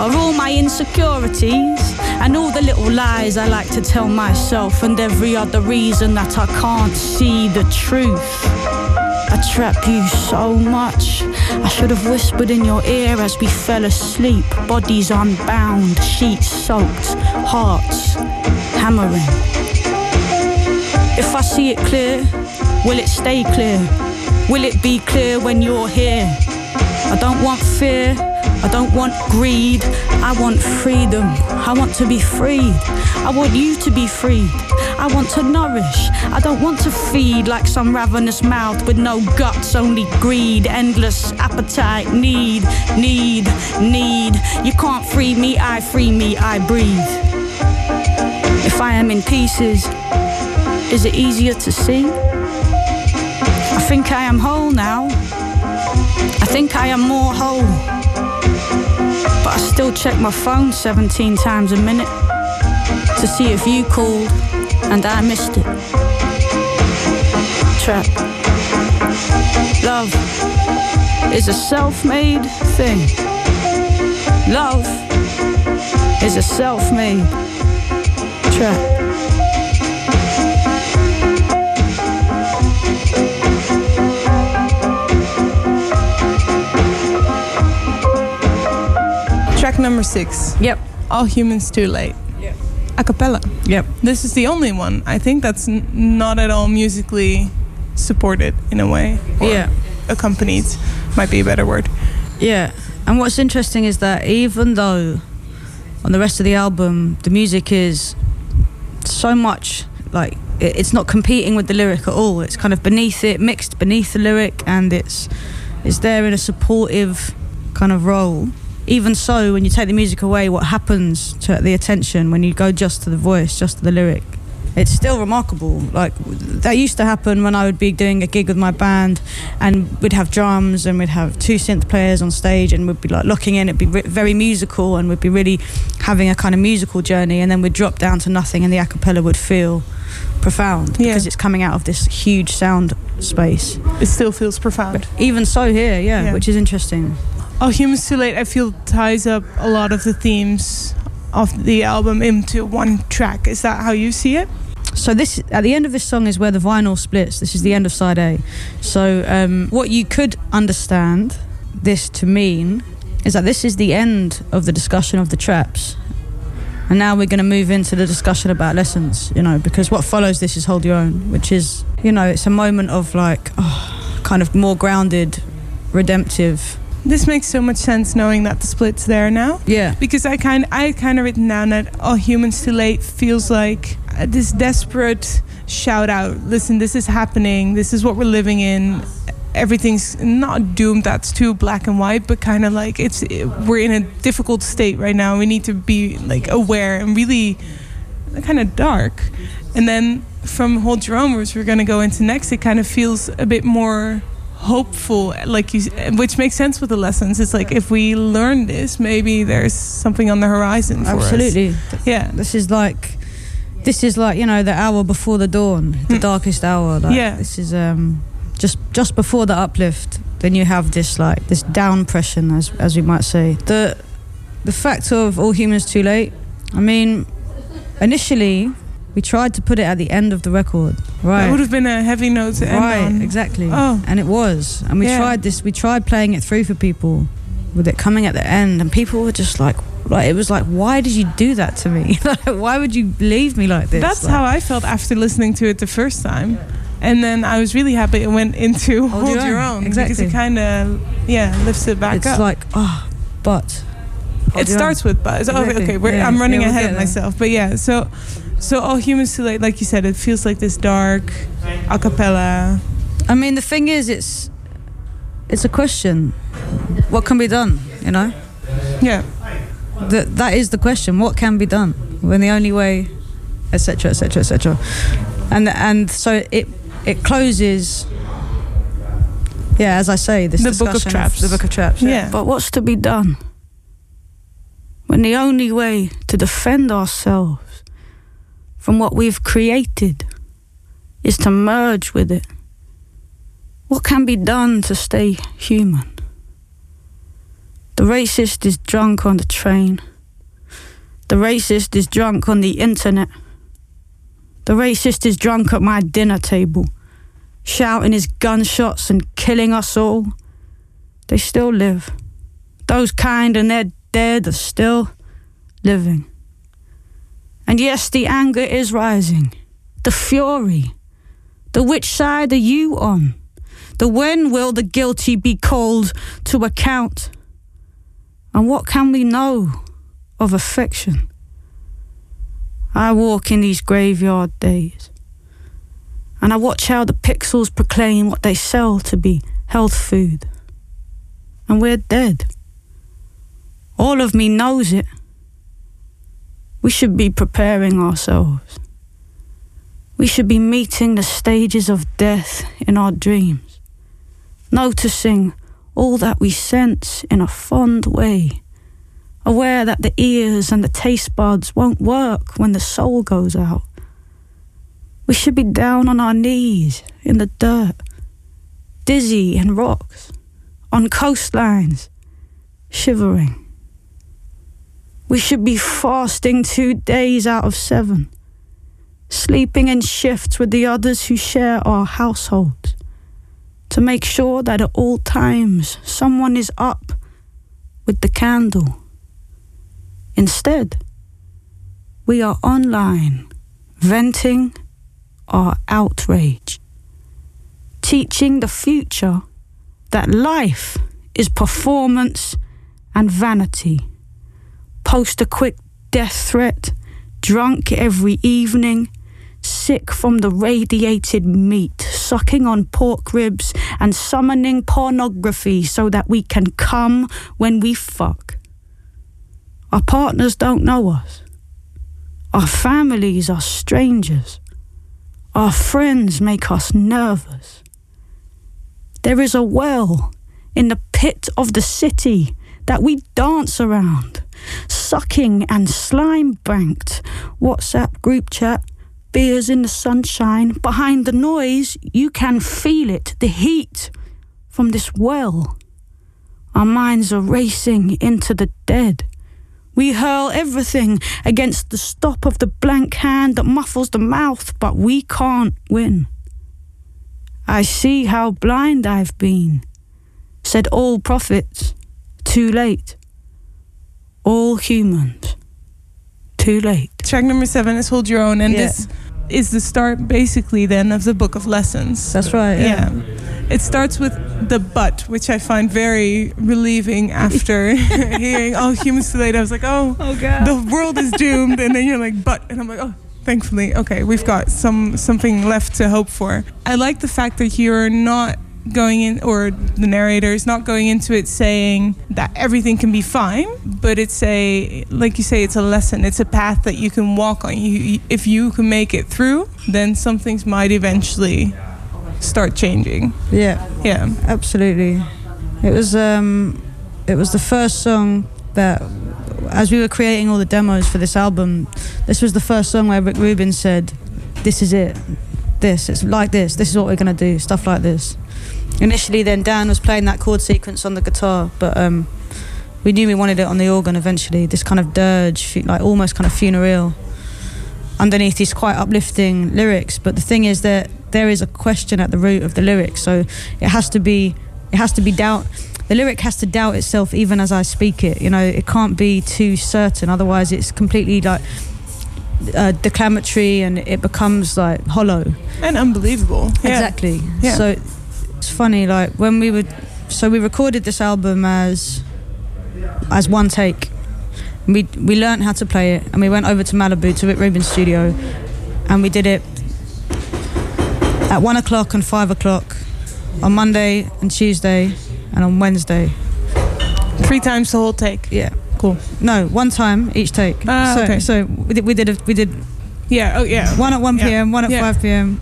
are all my insecurities and all the little lies I like to tell myself, and every other reason that I can't see the truth. I trap you so much. I should have whispered in your ear as we fell asleep, bodies unbound, sheets soaked, hearts hammering. If I see it clear, will it stay clear? Will it be clear when you're here? I don't want fear. I don't want greed. I want freedom. I want to be free. I want you to be freed. I want to nourish. I don't want to feed like some ravenous mouth with no guts, only greed, endless appetite, need, need, need. You can't free me, I free me, I breathe. If I am in pieces, is it easier to see? I think I am whole now. I think I am more whole. But I still check my phone 17 times a minute to see if you called and I missed it. Trap. Love is a self made thing. Love is a self made trap. Track number six. Yep. All humans too late. Yep. A cappella. Yep. This is the only one. I think that's n- not at all musically supported in a way. or Yeah. Accompanied might be a better word. Yeah. And what's interesting is that even though on the rest of the album the music is so much like it's not competing with the lyric at all. It's kind of beneath it, mixed beneath the lyric, and it's it's there in a supportive kind of role. Even so, when you take the music away, what happens to the attention when you go just to the voice, just to the lyric? It's still remarkable. Like that used to happen when I would be doing a gig with my band, and we'd have drums and we'd have two synth players on stage, and we'd be like locking in. It'd be re- very musical, and we'd be really having a kind of musical journey, and then we'd drop down to nothing, and the acapella would feel profound Yeah. because it's coming out of this huge sound space. It still feels profound. Even so, here, yeah, Yeah. which is interesting. All Humans Too Late, I feel, ties up a lot of the themes of the album into one track. Is that how you see it? So this at the end of this song is where the vinyl splits. This is the end of side A. So um, what you could understand this to mean is that this is the end of the discussion of the traps. And now we're going to move into the discussion about lessons, you know, because what follows this is Hold Your Own, which is, you know, it's a moment of like, oh, kind of more grounded, redemptive. This makes so much sense knowing that the split's there now. Yeah. Because I kind I kind of written down that All Humans Too Late feels like uh, this desperate shout out. Listen, this is happening. This is what we're living in. everything's not doomed. That's too black and white, but kind of like it's we're in a difficult state right now. We need to be like aware and really kind of dark. And then from Hold Your Own, which we're going to go into next, it kind of feels a bit more hopeful like you which makes sense with the lessons it's like if we learn this maybe there's something on the horizon for us. Absolutely. yeah This is like, this is like you know the hour before the dawn, the Hmm. darkest hour. Like, Yeah. This is um just just before the uplift. Then you have this like this downpression, as as we might say. The the fact of all humans too late. I mean, initially we tried to put it at the end of the record, right? that would have been a heavy note to end right, on exactly. Oh. And it was. And we Yeah. tried this, we tried playing it through for people with it coming at the end. And people were just like, like it was like, why did you do that to me? *laughs* like, why would you leave me like this? That's Like, how I felt after listening to it the first time. And then I was really happy it went into Hold Hold, Your Your Own, Own. Because exactly. it kind of, yeah, lifts it back It's up. It's like, oh, but. Hold it starts with but. Oh, okay, we're, Yeah. I'm running Yeah, we'll ahead of myself. But yeah, so so All Humans Too Late, like you said, it feels like this dark a cappella. I mean, the thing is, it's it's a question. What can be done? You know, Yeah. that that is the question. What can be done when the only way, etc., etc., etc. And and so it it closes. Yeah, as I say, this The Book of discussion Traps. the book of traps. Yeah. But what's to be done? When the only way to defend ourselves from what we've created is to merge with it. What can be done to stay human? The racist is drunk on the train. The racist is drunk on the internet. The racist is drunk at my dinner table, shouting his gunshots and killing us all. They still live. Those kind and they're dead are still living. And yes, the anger is rising. The fury. The which side are you on? The when will the guilty be called to account? And what can we know of affection? I walk in these graveyard days, and I watch how the pixels proclaim what they sell to be health food. And we're dead. All of me knows it. We should be preparing ourselves. We should be meeting the stages of death in our dreams, noticing all that we sense in a fond way, aware that the ears and the taste buds won't work when the soul goes out. We should be down on our knees in the dirt, dizzy in rocks, on coastlines, shivering. We should be fasting two days out of seven, sleeping in shifts with the others who share our households, to make sure that at all times someone is up with the candle. Instead, we are online, venting our outrage, teaching the future that life is performance and vanity. Post a quick death threat, drunk every evening, sick from the radiated meat, sucking on pork ribs and summoning pornography so that we can come when we fuck. Our partners don't know us. Our families are strangers. Our friends make us nervous. There is a well in the pit of the city that we dance around, sucking and slime banked. WhatsApp group chat, beers in the sunshine. Behind the noise, you can feel it, the heat from this well. Our minds are racing into the dead. We hurl everything against the stop of the blank hand that muffles the mouth, but we can't win. I see how blind I've been, said all prophets, too late. All humans, too late. Track number seven is Hold Your Own, and Yeah. this is the start, basically, then of the Book of Lessons. That's right. Yeah. yeah. It starts with the but, which I find very relieving after *laughs* hearing all humans too late. I was like, oh, Oh god. the world is doomed, and then you're like, but, and I'm like, oh, thankfully, okay, we've got some something left to hope for. I like the fact that you're not going in, or the narrator is not going into it saying that everything can be fine, but it's a, like you say, it's a lesson. It's a path that you can walk on. You, if you can make it through, then some things might eventually start changing. Yeah, Yeah. absolutely. It was um, it was the first song that, as we were creating all the demos for this album, this was the first song where Rick Rubin said, "This is it. This. It's like this. This is what we're gonna do. Stuff like this." Initially, then Dan was playing that chord sequence on the guitar, but um, we knew we wanted it on the organ eventually. This kind of dirge, like almost kind of funereal, underneath these quite uplifting lyrics. But the thing is that there is a question at the root of the lyrics, so it has to be, it has to be doubt. The lyric has to doubt itself even as I speak it. You know, it can't be too certain, otherwise it's completely like uh, declamatory and it becomes like hollow. And unbelievable. Yeah. Exactly. Yeah. So it's funny, like when we would, so we recorded this album as as one take. We we learned how to play it, and we went over to Malibu to Rick Rubin's studio, and we did it at one o'clock and five o'clock on Monday and Tuesday, and on Wednesday. Three times the whole take. Yeah. Cool. No, one time each take. Ah, so, okay. so we did we did a, we did Yeah. Oh, yeah. one at 1 Yeah. p.m., one at Yeah. 5 p.m.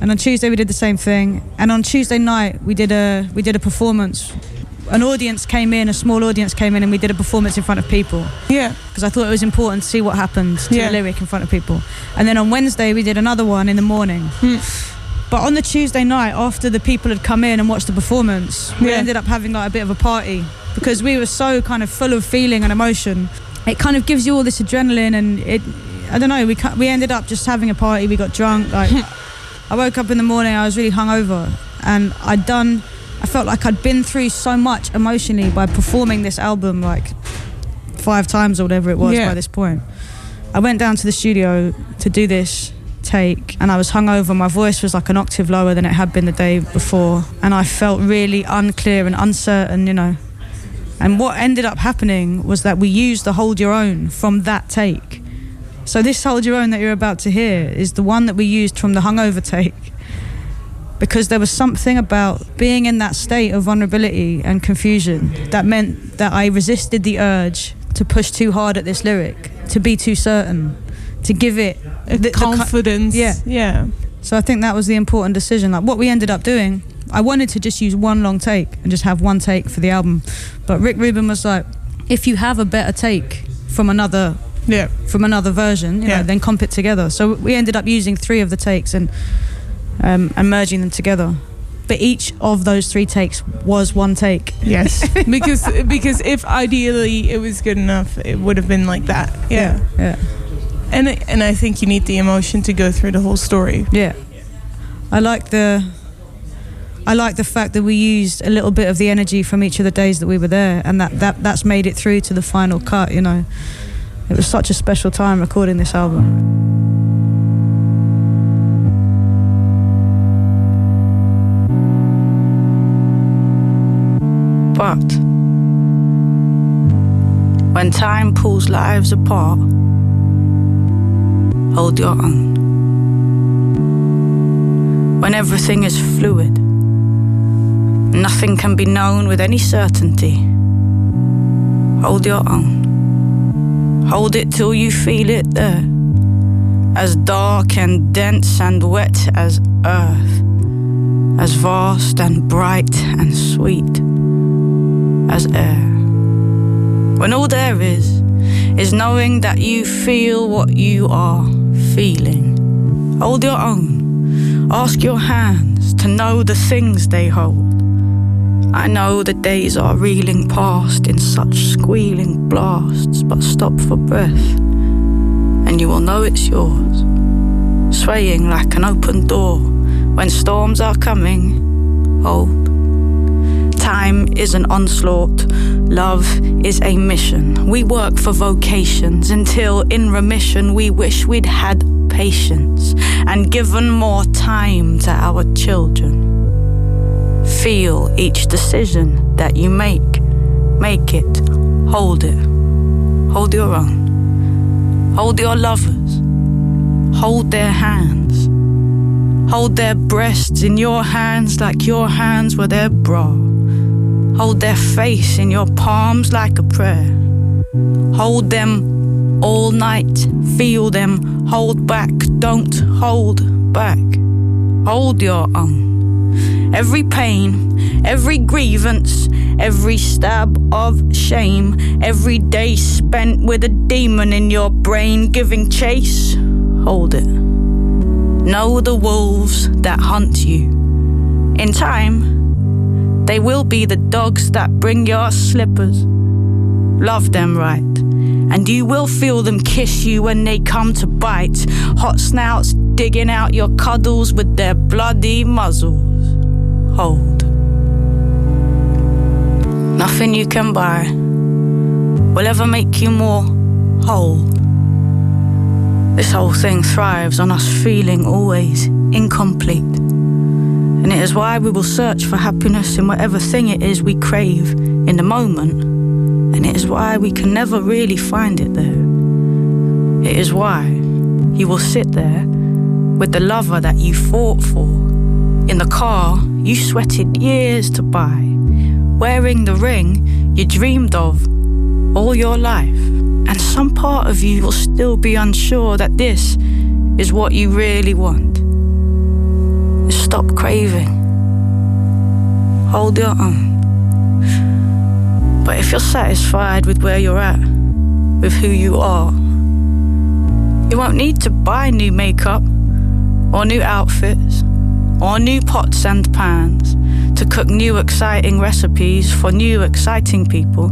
And on Tuesday we did the same thing. And on Tuesday night we did a we did a performance. An audience came in, a small audience came in, and we did a performance in front of people Yeah. because I thought it was important to see what happened to Yeah. the lyric in front of people. And then on Wednesday we did another one in the morning. Hmm. But on the Tuesday night, after the people had come in and watched the performance, we Yeah. ended up having like a bit of a party because we were so kind of full of feeling and emotion. It kind of gives you all this adrenaline, and it, I don't know, we we ended up just having a party. We got drunk. Like, *laughs* I woke up in the morning, I was really hungover, and I'd done. I felt like I'd been through so much emotionally by performing this album like five times or whatever it was Yeah. by this point. I went down to the studio to do this take and I was hungover. My voice was like an octave lower than it had been the day before. And I felt really unclear and uncertain, you know. And what ended up happening was that we used the Hold Your Own from that take. So this Hold Your Own that you're about to hear is the one that we used from the hungover take. Because there was something about being in that state of vulnerability and confusion that meant that I resisted the urge to push too hard at this lyric, to be too certain, to give it the- the confidence. Yeah. Yeah. so I think that was the important decision. Like what we ended up doing, I wanted to just use one long take and just have one take for the album. But Rick Rubin was like, if you have a better take from another Yeah. from another version, you Yeah. know, then comp it together. So we ended up using three of the takes and um, and merging them together. But each of those three takes was one take. Yes. *laughs* because because if ideally it was good enough, it would have been like that. Yeah. Yeah. And and I think you need the emotion to go through the whole story. Yeah. I like the I like the fact that we used a little bit of the energy from each of the days that we were there and that, that that's made it through to the final cut, you know. It was such a special time recording this album. But when time pulls lives apart, hold your own. When everything is fluid, nothing can be known with any certainty, hold your own. Hold it till you feel it there, as dark and dense and wet as earth, as vast and bright and sweet as air. When all there is, is knowing that you feel what you are feeling. Hold your own. Ask your hands to know the things they hold. I know the days are reeling past in such squealing blasts, but stop for breath, and you will know it's yours. Swaying like an open door when storms are coming. Hold. Time is an onslaught. Love is a mission. We work for vocations until, in remission, we wish we'd had patience and given more time to our children. Feel each decision that you make. Make it. Hold it. Hold your own. Hold your lovers. Hold their hands. Hold their breasts in your hands like your hands were their bra. Hold their face in your palms like a prayer. Hold them all night, feel them, hold back, don't hold back. Hold your own. Every pain, every grievance, every stab of shame, every day spent with a demon in your brain giving chase, hold it. Know the wolves that hunt you. In time, they will be the dogs that bring your slippers. Love them right. And you will feel them kiss you when they come to bite. Hot snouts digging out your cuddles with their bloody muzzles. Hold. Nothing you can buy will ever make you more whole. This whole thing thrives on us feeling always incomplete. And it is why we will search for happiness in whatever thing it is we crave in the moment. And it is why we can never really find it there. It is why you will sit there with the lover that you fought for in the car you sweated years to buy, wearing the ring you dreamed of all your life. And some part of you will still be unsure that this is what you really want. Stop craving. Hold your own. But if you're satisfied with where you're at, with who you are, you won't need to buy new makeup or new outfits or new pots and pans to cook new exciting recipes for new exciting people,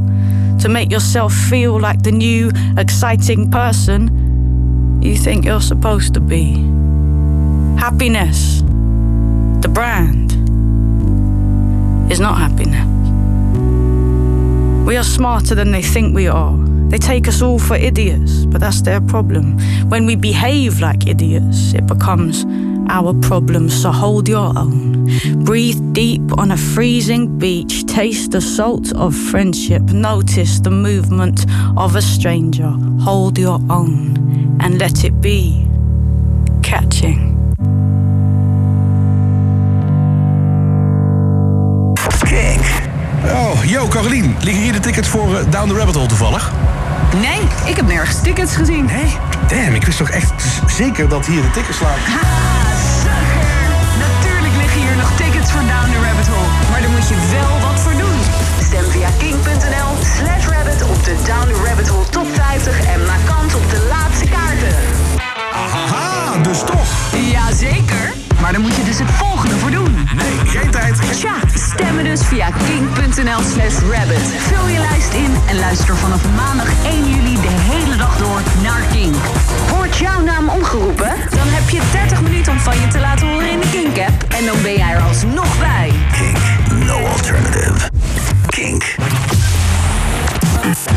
to make yourself feel like the new exciting person you think you're supposed to be. Happiness, the brand, is not happiness. We are smarter than they think we are. They take us all for idiots, but that's their problem. When we behave like idiots, it becomes our problem, so hold your own. Breathe deep on a freezing beach, taste the salt of friendship, notice the movement of a stranger. Hold your own and let it be catching. Kink. Oh, yo, Carolien. Liggen hier de tickets voor eh, Down the Rabbit Hole toevallig? Nee, ik heb nergens tickets gezien. Nee? Damn, ik wist toch echt zeker dat hier de tickets lagen. Tickets voor Down the Rabbit Hole. Maar daar moet je wel wat voor doen. Stem via king.nl slash rabbit op de Down the Rabbit Hole top 50 en maak kans op de laatste kaarten. Haha, dus toch. Jazeker. Maar daar moet je dus het volgende voor doen. Nee, geen tijd. Tja, stemmen dus via king.nl slash rabbit. Vul je lijst in en luister vanaf maandag 1 juli de hele dag door naar King. Wordt jouw naam omgeroepen? Dan heb je 30 minuten om van je te laten horen in de Kink-app. En dan ben jij er alsnog bij. Kink. No alternative. Kink.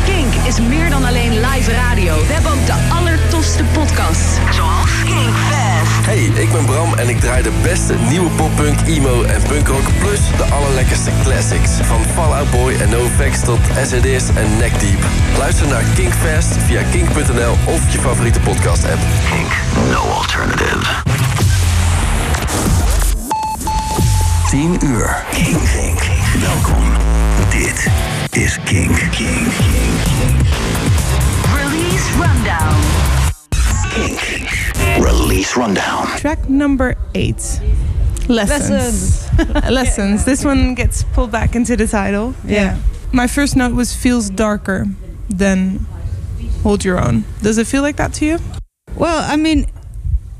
Kink is meer dan alleen live radio. We hebben ook de allertofste podcasts. Zoals Kink Fest. Hey, ik ben Bram en ik draai de beste nieuwe poppunk, emo en punkrock... plus de allerlekkerste classics. Van Fall Out Boy en NoFX tot SED's en Neck Deep. Luister naar Kinkfest via kink.nl of je favoriete podcast-app. Kink. No alternative. 10 uur. Kink. Kink. Welkom. Dit is Kink. Kink. Kink. Release Rundown. Kink. Release rundown. Track number eight. Lessons. *laughs* Lessons. This one gets pulled back into the title. Yeah. My first note was feels darker than Hold Your Own. Does it feel like that to you? Well, I mean,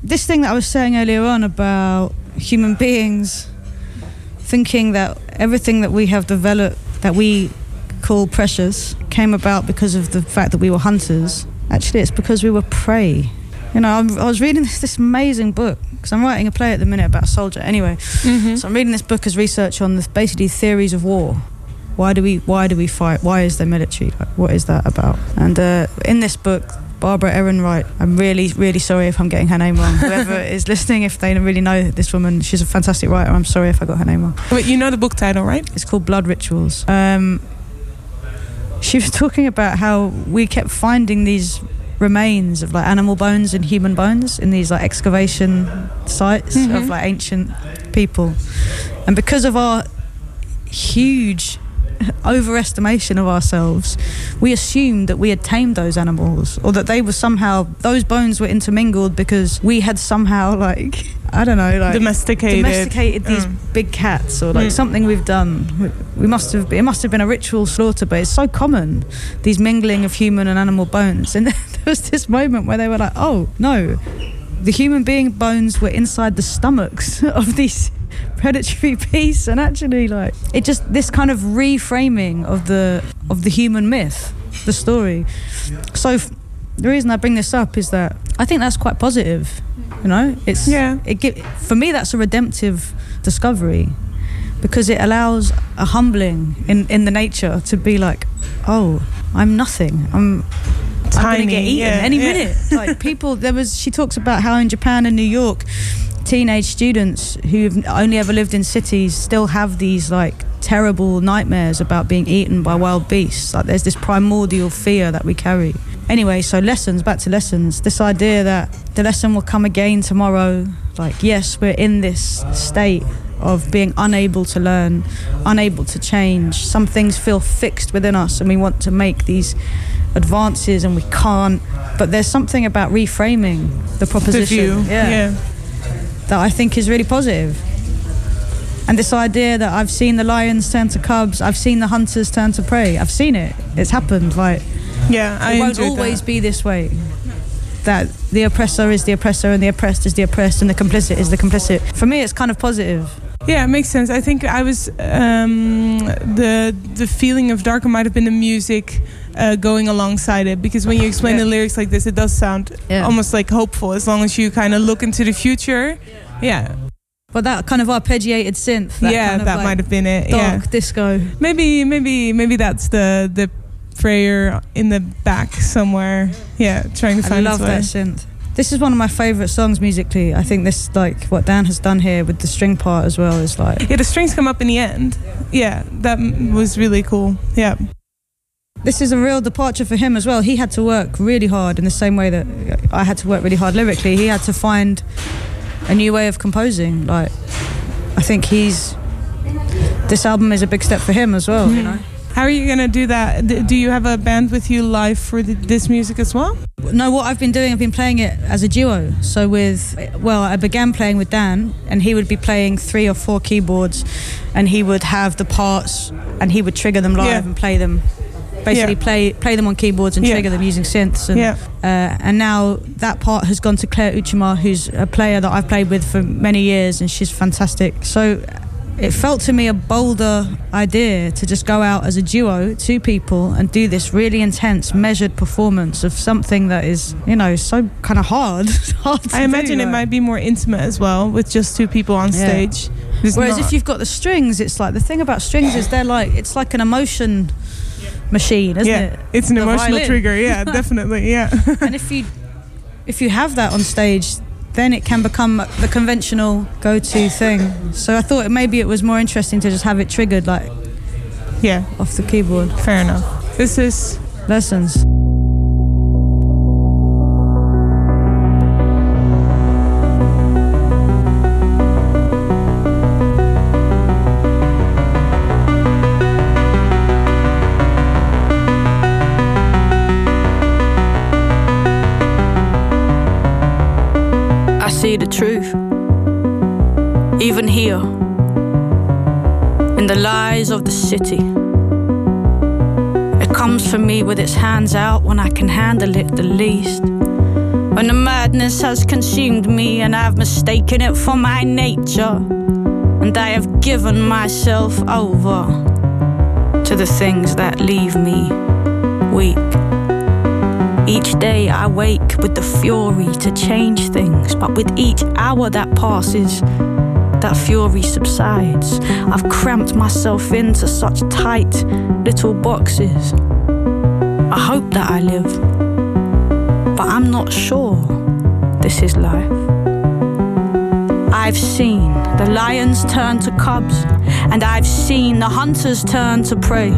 this thing that I was saying earlier on about human beings thinking that everything that we have developed that we call precious came about because of the fact that we were hunters. Actually, it's because we were prey. You know, I'm, I was reading this, this amazing book because I'm writing a play at the minute about a soldier. Anyway, so I'm reading this book as research on the, basically theories of war. Why do we Why do we fight? Why is there military? Like, what is that about? And uh, in this book, Barbara Ehrenreich. I'm really, really sorry if I'm getting her name wrong. Whoever *laughs* is listening, if they really know this woman, she's a fantastic writer. I'm sorry if I got her name wrong. But you know the book title, right? It's called Blood Rituals. Um, she was talking about how we kept finding these remains of like animal bones and human bones in these like excavation sites of mm-hmm. like ancient people. And because of our huge *laughs* overestimation of ourselves, we assumed that we had tamed those animals or that they were somehow those bones were intermingled because we had somehow like I don't know like Domesticated. domesticated these Mm. big cats or like Mm. something we've done. We, we must have it must have been a ritual slaughter, but it's so common these mingling of human and animal bones. And *laughs* there was this moment where they were like, "Oh no, the human being bones were inside the stomachs *laughs* of these." *laughs* predatory *laughs* beasts and actually like it just this kind of reframing of the of the human myth the story so f- the reason i bring this up is that i think that's quite positive you know it's Yeah. it gi- for me that's a redemptive discovery because it allows a humbling in in the nature to be like oh i'm nothing i'm I'm gonna Tiny, get eaten yeah, any yeah. minute. *laughs* Like people, there was. She talks about how in Japan and New York, teenage students who've only ever lived in cities still have these like terrible nightmares about being eaten by wild beasts. Like there's this primordial fear that we carry. Anyway, so lessons. Back to lessons. This idea that the lesson will come again tomorrow. Like yes, we're in this state of being unable to learn, unable to change. Some things feel fixed within us, and we want to make these advances, and we can't. But there's something about reframing the The proposition. view. Yeah. that I think is really positive. And this idea that I've seen the lions turn to cubs, I've seen the hunters turn to prey. I've seen it. It's happened. Like Yeah. I it won't always that. be this way. That the oppressor is the oppressor and the oppressed is the oppressed and the complicit is the complicit. For me, it's kind of positive. Yeah, it makes sense. I think I was um, the the feeling of darker might have been the music uh, going alongside it because when you explain Yeah. the lyrics like this, it does sound Yeah. almost like hopeful as long as you kind of look into the future. Yeah, But that kind of arpeggiated synth. That yeah, kind of that like might have been it. dark Yeah, disco. maybe maybe maybe that's the the prayer in the back somewhere. Yeah, trying to find. I love that synth. This is one of my favorite songs musically. I think this like what Dan has done here with the string part as well is like Yeah, the strings come up in the end. Yeah, that was really cool. Yeah. This is a real departure for him as well. He had to work really hard in the same way that I had to work really hard lyrically. He had to find a new way of composing. Like, I think he's. This album is a big step for him as well, you hmm. know? How are you gonna do that? Do you have a band with you live for the, this music as well? No, what I've been doing, I've been playing it as a duo. So with, well, I began playing with Dan, and he would be playing three or four keyboards, and he would have the parts, and he would trigger them live Yeah. and play them. Basically, Yeah. play play them on keyboards and Yeah. trigger them using synths. And, Yeah. uh, and now that part has gone to Clare Uchima, who's a player that I've played with for many years, and she's fantastic. So it felt to me a bolder idea to just go out as a duo, two people, and do this really intense, measured performance of something that is, you know, so kind of hard. *laughs* hard I imagine do, it like- might be more intimate as well with just two people on stage. It's Whereas not- if you've got the strings, it's like the thing about strings is they're like it's like an emotion machine, isn't yeah, it? it's an The emotional violin. trigger. Yeah, *laughs* definitely. Yeah. and if you if you have that on stage then it can become the conventional go-to thing so i thought maybe it was more interesting to just have it triggered like yeah, off the keyboard fair enough. This is lessons the truth. Even here, in the lies of the city. It comes for me with its hands out when I can handle it the least. When the madness has consumed me and I've mistaken it for my nature. And I have given myself over to the things that leave me weak. Each day I wake with the fury to change things, but with each hour that passes, that fury subsides. I've cramped myself into such tight little boxes. I hope that I live, but I'm not sure this is life. I've seen the lions turn to cubs, and I've seen the hunters turn to prey.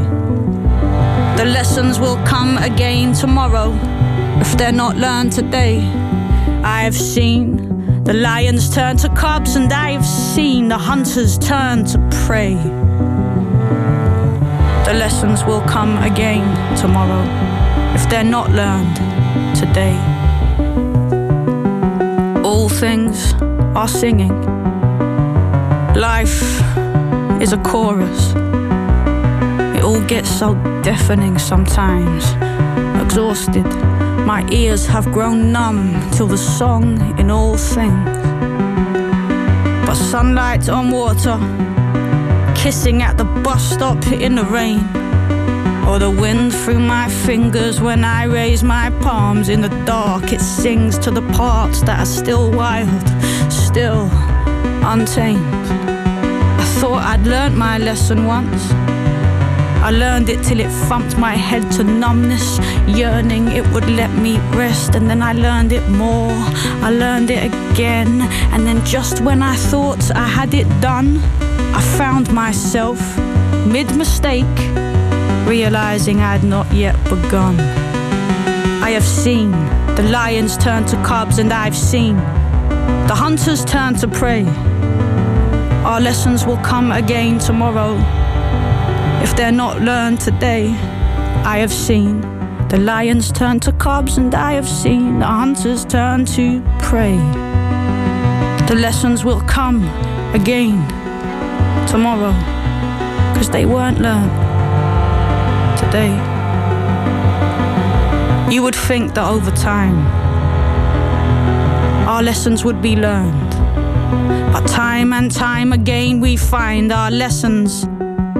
The lessons will come again tomorrow. If they're not learned today. I have seen the lions turn to cubs, and I have seen the hunters turn to prey. The lessons will come again tomorrow if they're not learned today. All things are singing. Life is a chorus. It all gets so deafening sometimes. Exhausted, my ears have grown numb till the song in all things. But sunlight on water, kissing at the bus stop in the rain. Or the wind through my fingers when I raise my palms in the dark. It sings to the parts that are still wild, still untamed. I thought I'd learnt my lesson once. I learned it till it thumped my head to numbness, yearning it would let me rest. And then I learned it more. I learned it again. And then just when I thought I had it done, I found myself mid mistake, realizing I'd not yet begun. I have seen the lions turn to cubs, and I've seen the hunters turn to prey. Our lessons will come again tomorrow. If they're not learned today, I have seen the lions turn to cubs, and I have seen the hunters turn to prey. The lessons will come again tomorrow, because they weren't learned today. You would think that over time, our lessons would be learned. But time and time again, we find our lessons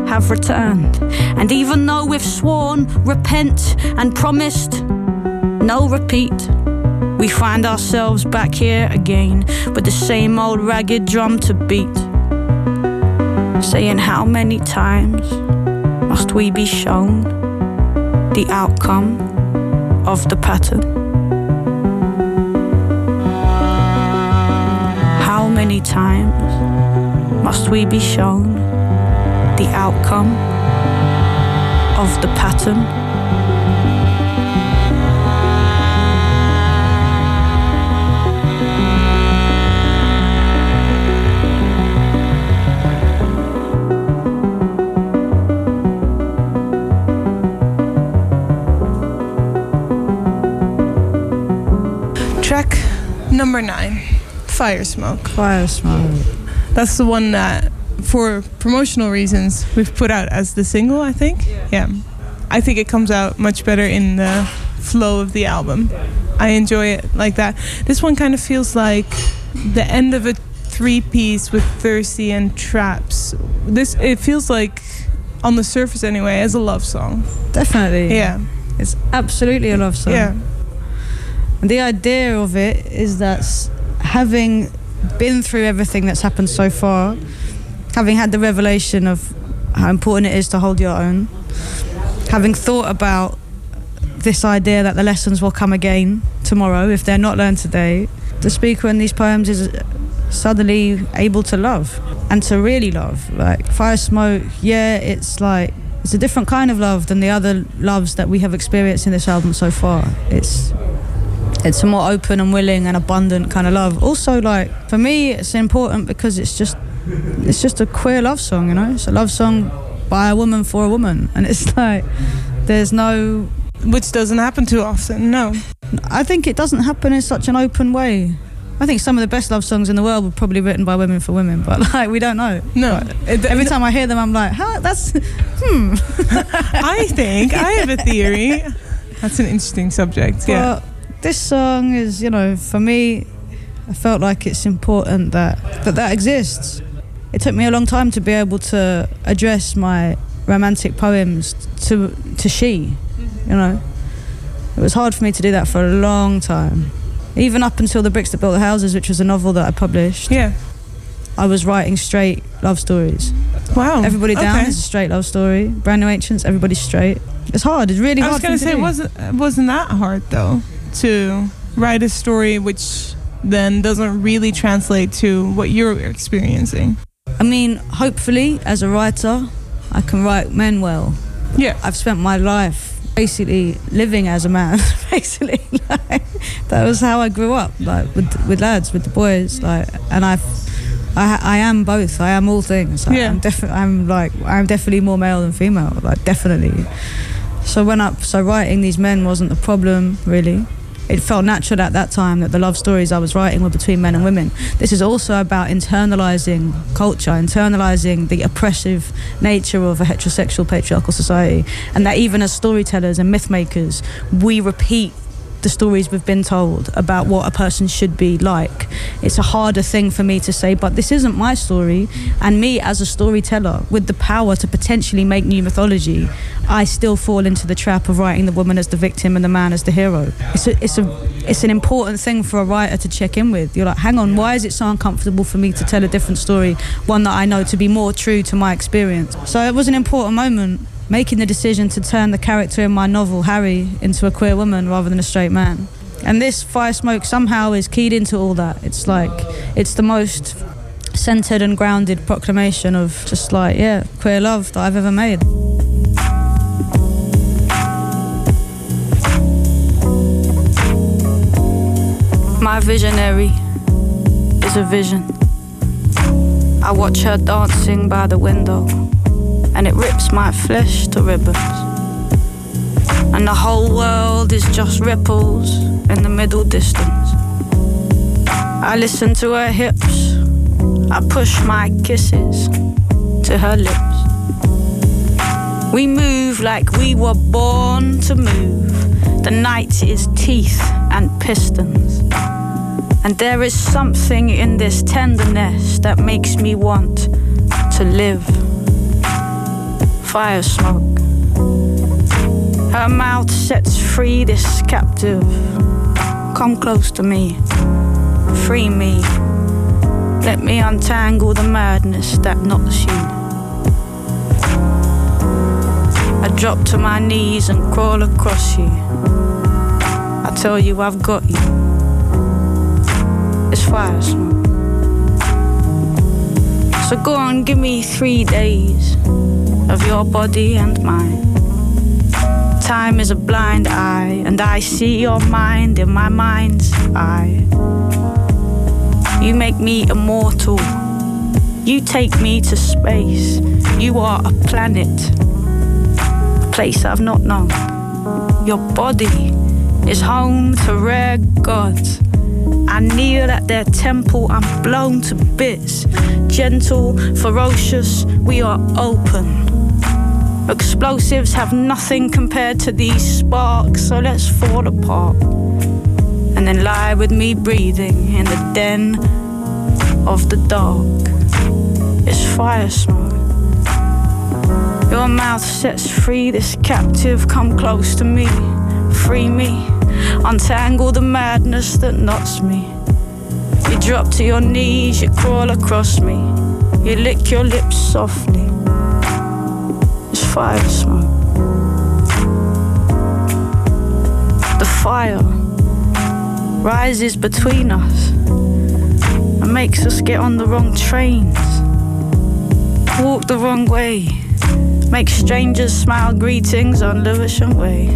have returned. And even though we've sworn, repent, and promised no repeat, we find ourselves back here again with the same old ragged drum to beat. Saying, How many times must we be shown the outcome of the pattern? How many times must we be shown the outcome of the pattern? Track number nine, Fire Smoke. Fire smoke. That's the one that, for promotional reasons, we've put out as the single, I think. Yeah. I think it comes out much better in the flow of the album. I enjoy it like that. This one kind of feels like the end of a three piece with Thirsty and Traps. This it feels like on the surface anyway as a love song. Definitely. Yeah. It's absolutely a love song. Yeah. And the idea of it is that having been through everything that's happened so far, having had the revelation of how important it is to hold your own, having thought about this idea that the lessons will come again tomorrow if they're not learned today, the speaker in these poems is suddenly able to love and to really love. Like Fire Smoke, yeah, it's like it's a different kind of love than the other loves that we have experienced in this album so far. It's it's a more open and willing and abundant kind of love. Also, like for me, it's important because it's just it's just a queer love song, you know. It's a love song by a woman for a woman, and it's *laughs* like there's no. Which doesn't happen too often, no. I think it doesn't happen in such an open way. I think some of the best love songs in the world were probably written by women for women, but *laughs* like we don't know. No. Every time I hear them, I'm like, how? That's hmm. *laughs* I think I have a theory. That's an interesting subject. Yeah. This song is, you know, for me, I felt like it's important that that, that exists. It took me a long time to be able to address my romantic poems to to she, mm-hmm. you know. It was hard for me to do that for a long time. Even up until The Bricks That Built the Houses, which was a novel that I published, Yeah. I was writing straight love stories. Wow. Everybody Down Okay. is a straight love story. Brand New Ancients, everybody's straight. It's hard. It's really hard. I was gonna for say, to do. wasn't wasn't that hard though to write a story which then doesn't really translate to what you're experiencing. I mean, hopefully, as a writer, I can write men well. Yeah. I've spent my life basically living as a man. *laughs* basically, *laughs* like, that was how I grew up, like with with lads, with the boys, like, and I've. I, I am both. I am all things. Like, Yeah. I'm definitely. I'm like. I'm definitely more male than female. Like definitely. So when I so writing these men wasn't the problem really. It felt natural at that time that the love stories I was writing were between men and women. This is also about internalizing culture, internalizing the oppressive nature of a heterosexual patriarchal society, and that even as storytellers and myth makers, we repeat the stories we've been told about what a person should be like. It's a harder thing for me to say, but this isn't my story. And me as a storyteller with the power to potentially make new mythology, I still fall into the trap of writing the woman as the victim and the man as the hero. It's a, it's a, it's an important thing for a writer to check in with. You're like, hang on, why is it so uncomfortable for me to tell a different story, one that I know to be more true to my experience? So it was an important moment making the decision to turn the character in my novel, Harry, into a queer woman rather than a straight man. And this Fire Smoke somehow is keyed into all that. It's like, it's the most centered and grounded proclamation of just like, yeah, queer love that I've ever made. My visionary is a vision. I watch her dancing by the window, and it rips my flesh to ribbons. And the whole world is just ripples in the middle distance. I listen to her hips, I push my kisses to her lips. We move like we were born to move. The night is teeth and pistons. And there is something in this tenderness that makes me want to live. Fire smoke. Her mouth sets free this captive. Come close to me. Free me. Let me untangle the madness that knots you. I drop to my knees and crawl across you. I tell you I've got you. It's fire smoke. So go on, give me three days of your body and mine. Time is a blind eye, and I see your mind in my mind's eye. You make me immortal. You take me to space. You are a planet, a place I've not known. Your body is home to rare gods. I kneel at their temple, I'm blown to bits. Gentle, ferocious, we are open. Explosives have nothing compared to these sparks, so let's fall apart. And then lie with me breathing in the den of the dark. It's fire smoke. Your mouth sets free this captive, come close to me, free me, untangle the madness that knots me. You drop to your knees, you crawl across me, you lick your lips softly. Fire smoke. The fire rises between us and makes us get on the wrong trains, walk the wrong way, make strangers smile greetings on Lewisham Way.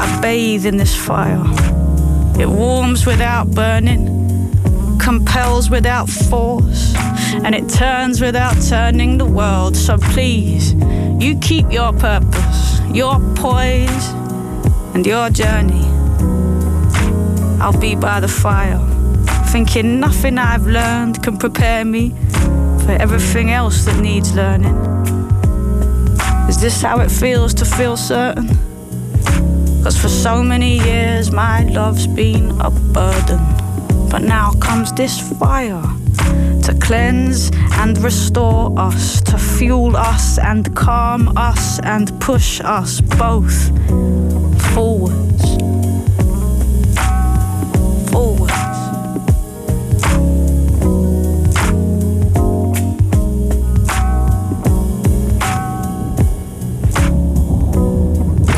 I bathe in this fire. It warms without burning, compels without force, and it turns without turning the world. So please, you keep your purpose, your poise, and your journey. I'll be by the fire, thinking nothing I've learned can prepare me for everything else that needs learning. Is this how it feels to feel certain? Cause for so many years my love's been a burden. But now comes this fire to cleanse and restore us, to fuel us and calm us and push us both forwards.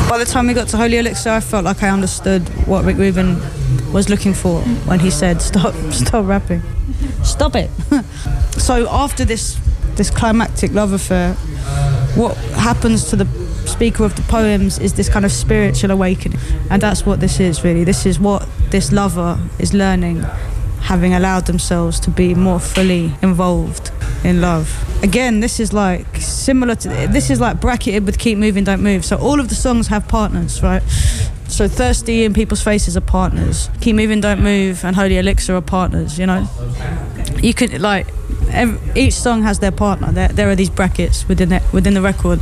By the time we got to Holy Elixir, I felt like I understood what Rick Rubin was looking for when he said, "Stop, *laughs* stop rapping, stop it." *laughs* so after this this climactic love affair, what happens to the speaker of the poems is this kind of spiritual awakening. And that's what this is really. This is what this lover is learning, having allowed themselves to be more fully involved in love. Again, this is like similar to this is like bracketed with Keep Moving, Don't Move. So all of the songs have partners, right? So Thirsty in People's Faces are partners. Keep Moving, Don't Move and Holy Elixir are partners, you know? You could like every, each song has their partner. There, there are these brackets within it, within the record,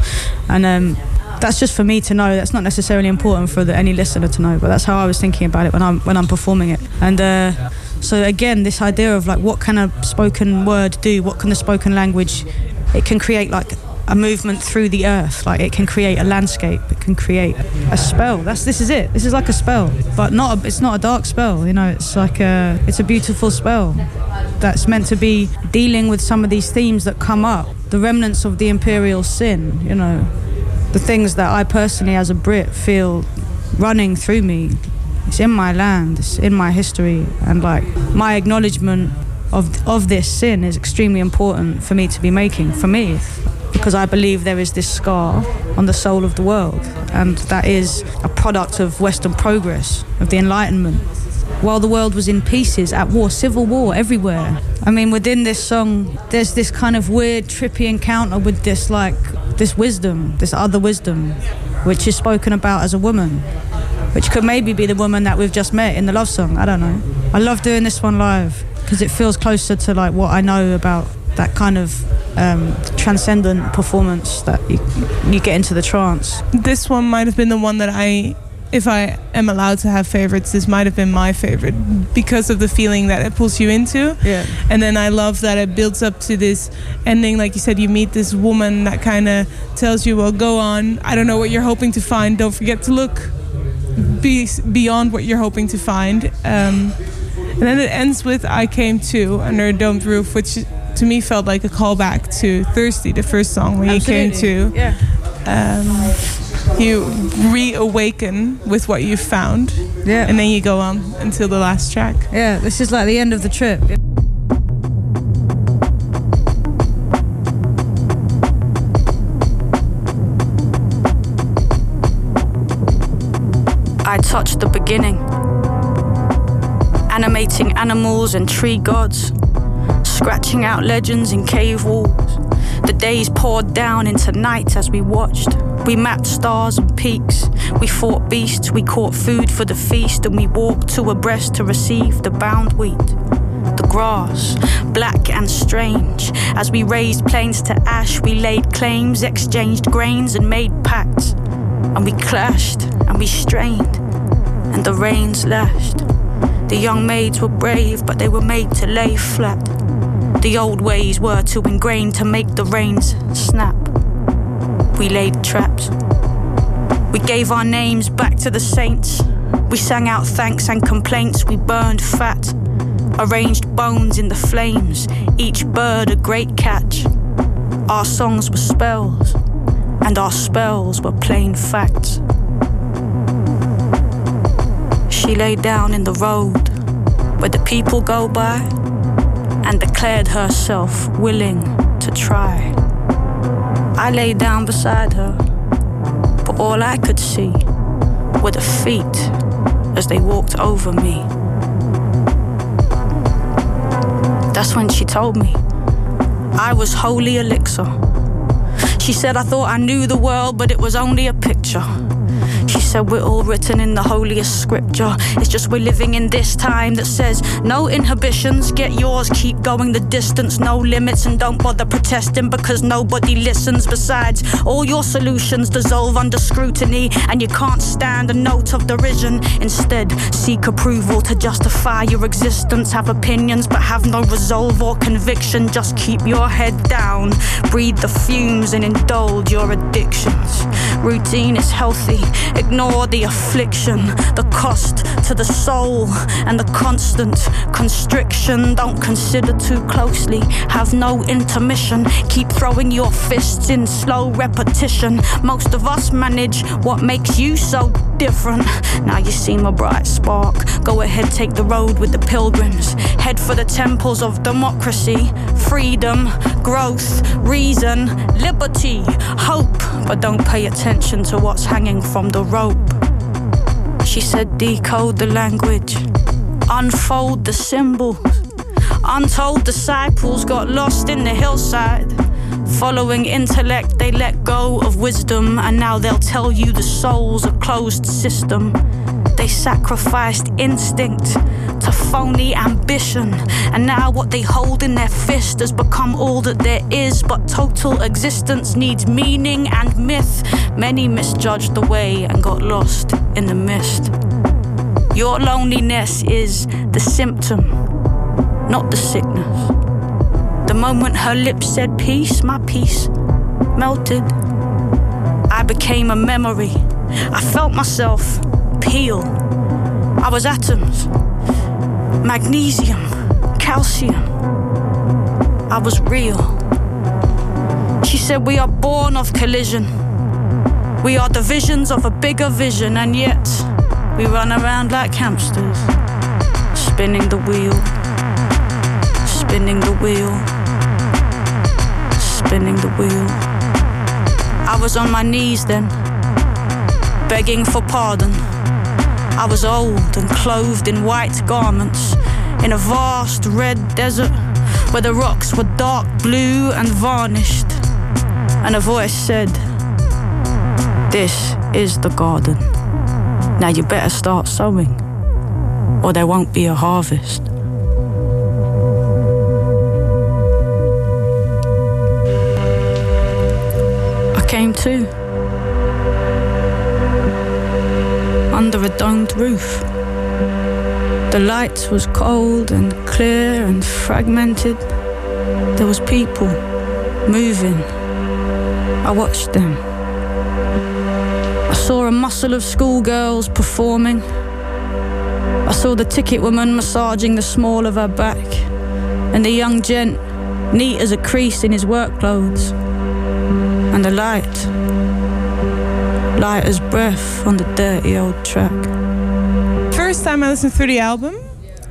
and um, that's just for me to know. That's not necessarily important for the, any listener to know, but that's how I was thinking about it when I'm when I'm performing it. And uh, so again, this idea of like what can a spoken word do? What can the spoken language? It can create like a movement through the earth. Like it can create a landscape. It can create a spell. That's this is it. This is like a spell, but not. A, it's not a dark spell. You know, it's like a. It's a beautiful spell that's meant to be dealing with some of these themes that come up. The remnants of the imperial sin. You know, the things that I personally, as a Brit, feel running through me. It's in my land. It's in my history, and like my acknowledgement of of this sin is extremely important for me to be making. For me, because I believe there is this scar on the soul of the world, and that is a product of Western progress, of the Enlightenment. While the world was in pieces, at war, civil war everywhere. I mean, within this song, there's this kind of weird, trippy encounter with this, like, this wisdom, this other wisdom, which is spoken about as a woman, which could maybe be the woman that we've just met in the love song. I don't know. I love doing this one live because it feels closer to like what I know about that kind of um, transcendent performance that you, you get into the trance. This one might have been the one that I, if I am allowed to have favorites, this might have been my favorite because of the feeling that it pulls you into. Yeah. And then I love that it builds up to this ending. Like you said, you meet this woman that kind of tells you, well, go on. I don't know what you're hoping to find. Don't forget to look be beyond what you're hoping to find. Um, and then it ends with I Came To Under a Domed Roof, which to me felt like a callback to Thirsty, the first song when you came to. Yeah. Um, you reawaken with what you found, Yeah. and then you go on until the last track. Yeah, this is like the end of the trip. I touched the beginning. Animating animals and tree gods, scratching out legends in cave walls. The days poured down into nights as we watched. We mapped stars and peaks. We fought beasts, we caught food for the feast, and we walked two abreast to receive the bound wheat. The grass, black and strange. As we raised plains to ash, we laid claims, exchanged grains, and made pacts. And we clashed, and we strained, and the rains lashed. The young maids were brave, but they were made to lay flat. The old ways were too ingrained to make the reins snap. We laid traps. We gave our names back to the saints. We sang out thanks and complaints. We burned fat. Arranged bones in the flames, each bird a great catch. Our songs were spells, and our spells were plain facts. She lay down in the road where the people go by and declared herself willing to try. I lay down beside her, but all I could see were the feet as they walked over me. That's when she told me I was holy elixir. She said I thought I knew the world, but it was only a picture. Said we're all written in the holiest scripture. It's just we're living in this time that says no inhibitions, get yours, keep going the distance, no limits, and don't bother protesting because nobody listens. Besides, all your solutions dissolve under scrutiny, and you can't stand a note of derision. Instead, seek approval to justify your existence. Have opinions, but have no resolve or conviction. Just keep your head down, breathe the fumes, and indulge your addictions. Routine is healthy. The affliction, the cost to the soul, and the constant constriction. Don't consider too closely, have no intermission. Keep throwing your fists in slow repetition. Most of us manage what makes you so different. Now you seem a bright spark. Go ahead, take the road with the pilgrims. Head for the temples of democracy, freedom, growth, reason, liberty, hope. But don't pay attention to what's hanging from the rope. She said, decode the language, unfold the symbols. Untold disciples got lost in the hillside. Following intellect, they let go of wisdom, and now they'll tell you the soul's a closed system. They sacrificed instinct to phony ambition, and now what they hold in their fist has become all that there is. But total existence needs meaning and myth. Many misjudged the way and got lost in the mist. Your loneliness is the symptom, not the sickness. The moment her lips said peace, my peace melted. I became a memory. I felt myself peel. I was atoms, magnesium, calcium. I was real. She said, We are born of collision. We are the visions of a bigger vision, and yet we run around like hamsters, spinning the wheel, spinning the wheel, spinning the wheel. I was on my knees then, begging for pardon. I was old and clothed in white garments in a vast red desert where the rocks were dark blue and varnished. And a voice said, This is the garden. Now you better start sowing, or there won't be a harvest. Came to under a domed roof. The light was cold and clear and fragmented. There was people moving. I watched them. I saw a muscle of schoolgirls performing. I saw the ticket woman massaging the small of her back, and the young gent neat as a crease in his work clothes. And the light, light as breath on the dirty old track. First time I listened through the album,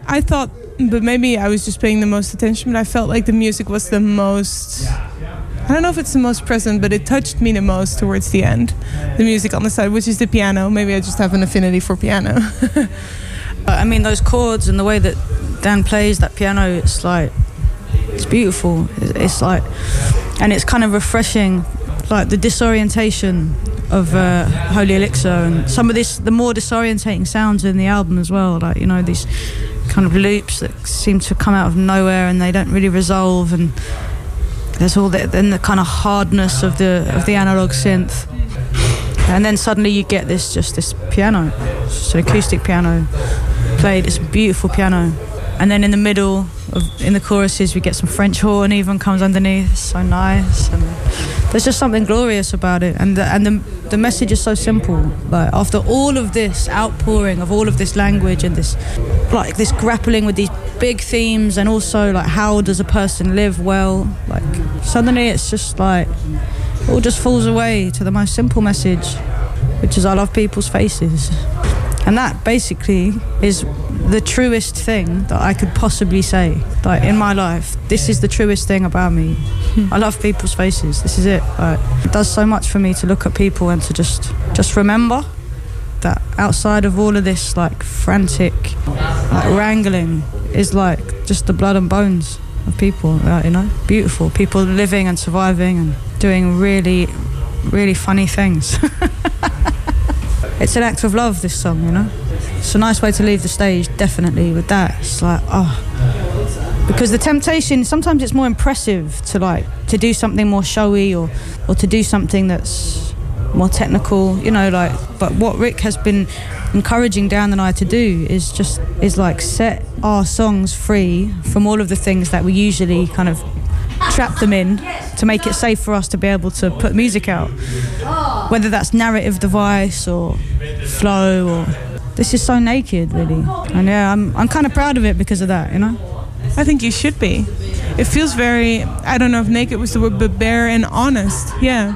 I thought, but maybe I was just paying the most attention, but I felt like the music was the most. I don't know if it's the most present, but it touched me the most towards the end. The music on the side, which is the piano. Maybe I just have an affinity for piano. *laughs* I mean, those chords and the way that Dan plays that piano, it's like, it's beautiful. It's like, and it's kind of refreshing, like the disorientation of uh, Holy Elixir and some of this, the more disorientating sounds in the album as well. Like, you know, these kind of loops that seem to come out of nowhere and they don't really resolve. And there's all the, then the kind of hardness of the, of the analog synth. And then suddenly you get this, just this piano, just an acoustic piano played. It's a beautiful piano. And then in the middle, of, in the choruses, we get some French horn even comes underneath. So nice. And there's just something glorious about it. And the, and the, the message is so simple. Like after all of this outpouring of all of this language and this, like this grappling with these big themes and also like how does a person live well, like suddenly it's just like it all just falls away to the most simple message, which is I love people's faces. And that basically is the truest thing that I could possibly say. Like in my life, this is the truest thing about me. Hmm. I love people's faces. This is it. Like, it does so much for me to look at people and to just just remember that outside of all of this like frantic like wrangling is like just the blood and bones of people. Like, you know, beautiful people living and surviving and doing really, really funny things. *laughs* it's an act of love this song you know it's a nice way to leave the stage definitely with that. It's like oh because the temptation sometimes it's more impressive to like to do something more showy or or to do something that's more technical you know like but what rick has been encouraging dan and i to do is just is like set our songs free from all of the things that we usually kind of trap them in to make it safe for us to be able to put music out. Whether that's narrative device or flow or this is so naked really and yeah i'm, I'm kind of proud of it because of that you know I think you should be. It feels very, I don't know if naked was the word, but bare and honest. Yeah.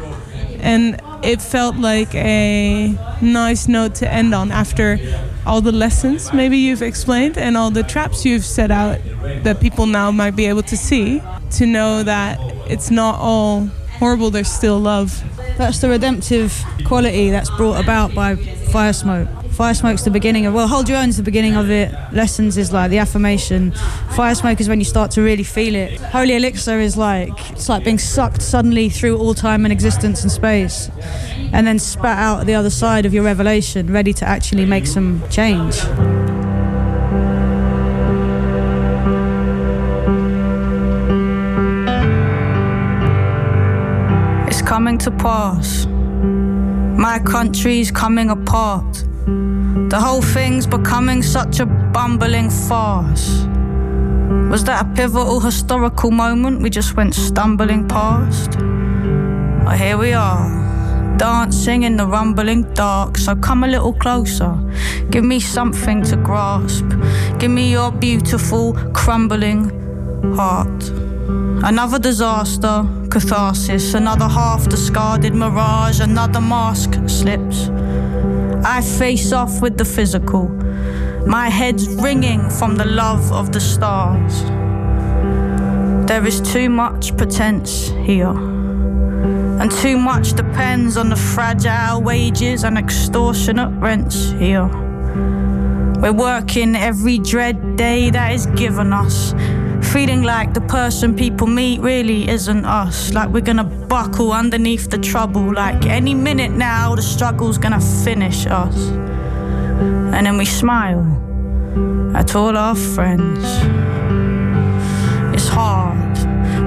And it felt like a nice note to end on after all the lessons maybe you've explained and all the traps you've set out that people now might be able to see to know that it's not all horrible there's still love That's the redemptive quality that's brought about by Fire Smoke. Fire Smoke's the beginning of, well, Hold Your Own's the beginning of it. Lessons is like the affirmation. Fire Smoke is when you start to really feel it. Holy Elixir is like, it's like being sucked suddenly through all time and existence and space and then spat out the other side of your revelation, ready to actually make some change. It's coming to pass. My country's coming apart. The whole thing's becoming such a bumbling farce. Was that a pivotal historical moment we just went stumbling past? Well, here we are, dancing in the rumbling dark. So come a little closer. Give me something to grasp. Give me your beautiful, crumbling heart. Another disaster, catharsis, another half discarded mirage, another mask slips. I face off with the physical. My head's ringing from the love of the stars. There is too much pretense here. And too much depends on the fragile wages and extortionate rents here. We're working every dread day that is given us. Feeling like the person people meet really isn't us. Like we're gonna buckle underneath the trouble. Like any minute now, the struggle's gonna finish us. And then we smile at all our friends. It's hard.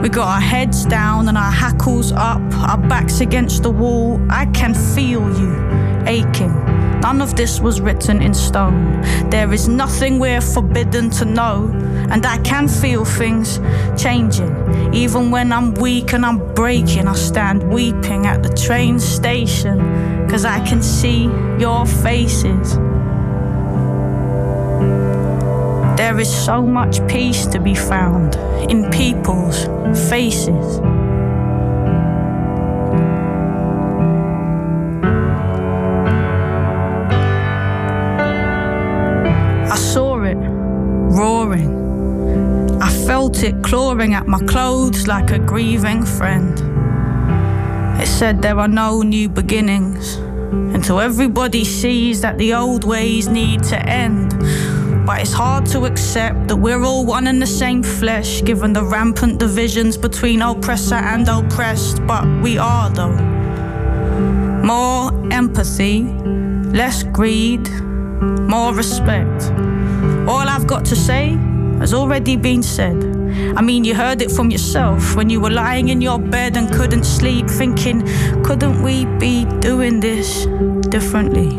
We got our heads down and our hackles up, our backs against the wall. I can feel you aching. None of this was written in stone. There is nothing we're forbidden to know. And I can feel things changing. Even when I'm weak and I'm breaking, I stand weeping at the train station. Cause I can see your faces. There is so much peace to be found in people's faces. Felt it clawing at my clothes like a grieving friend. It said there are no new beginnings until everybody sees that the old ways need to end. But it's hard to accept that we're all one and the same flesh, given the rampant divisions between oppressor and oppressed. But we are, though. More empathy, less greed, more respect. All I've got to say has already been said. I mean, you heard it from yourself when you were lying in your bed and couldn't sleep, thinking, couldn't we be doing this differently?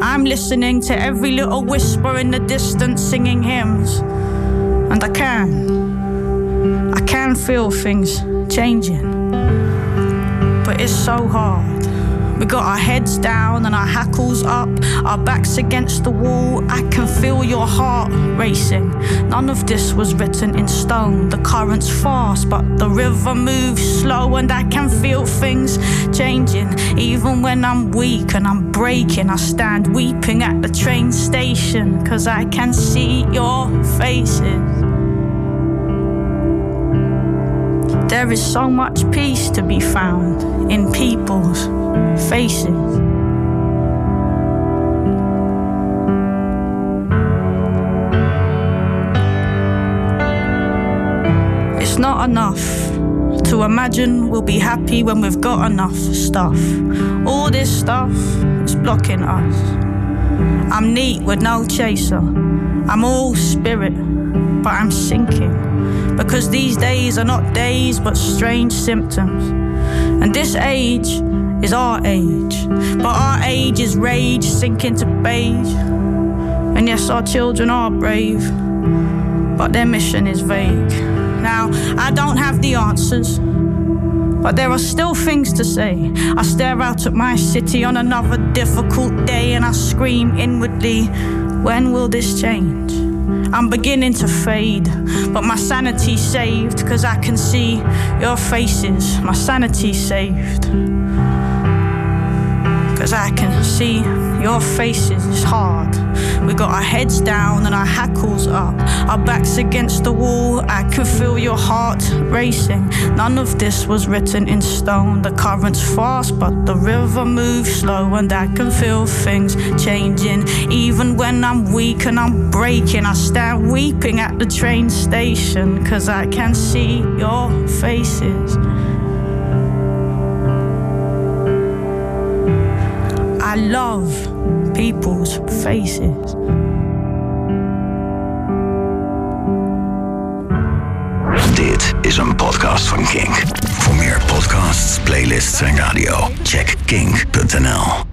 I'm listening to every little whisper in the distance singing hymns, and I can. I can feel things changing, but it's so hard. We got our heads down and our hackles up, our backs against the wall. I can feel your heart racing. None of this was written in stone. The current's fast, but the river moves slow, and I can feel things changing. Even when I'm weak and I'm breaking, I stand weeping at the train station, cause I can see your faces. There is so much peace to be found in people's faces. It's not enough to imagine we'll be happy when we've got enough stuff. All this stuff is blocking us. I'm neat with no chaser. I'm all spirit, but I'm sinking. Because these days are not days but strange symptoms. And this age is our age. But our age is rage sinking to beige. And yes, our children are brave, but their mission is vague. Now, I don't have the answers. But there are still things to say. I stare out at my city on another difficult day and I scream inwardly, when will this change? I'm beginning to fade, but my sanity's saved, cause I can see your faces. My sanity's saved. Cause I can see your faces, it's hard. We got our heads down and our hackles up, our backs against the wall. I can feel your heart racing. None of this was written in stone. The current's fast, but the river moves slow, and I can feel things changing. Even when I'm weak and I'm breaking, I stand weeping at the train station, cause I can see your faces. Love people's faces. Dit is een podcast van Kink. Voor meer podcasts, playlists en radio, check kink.nl.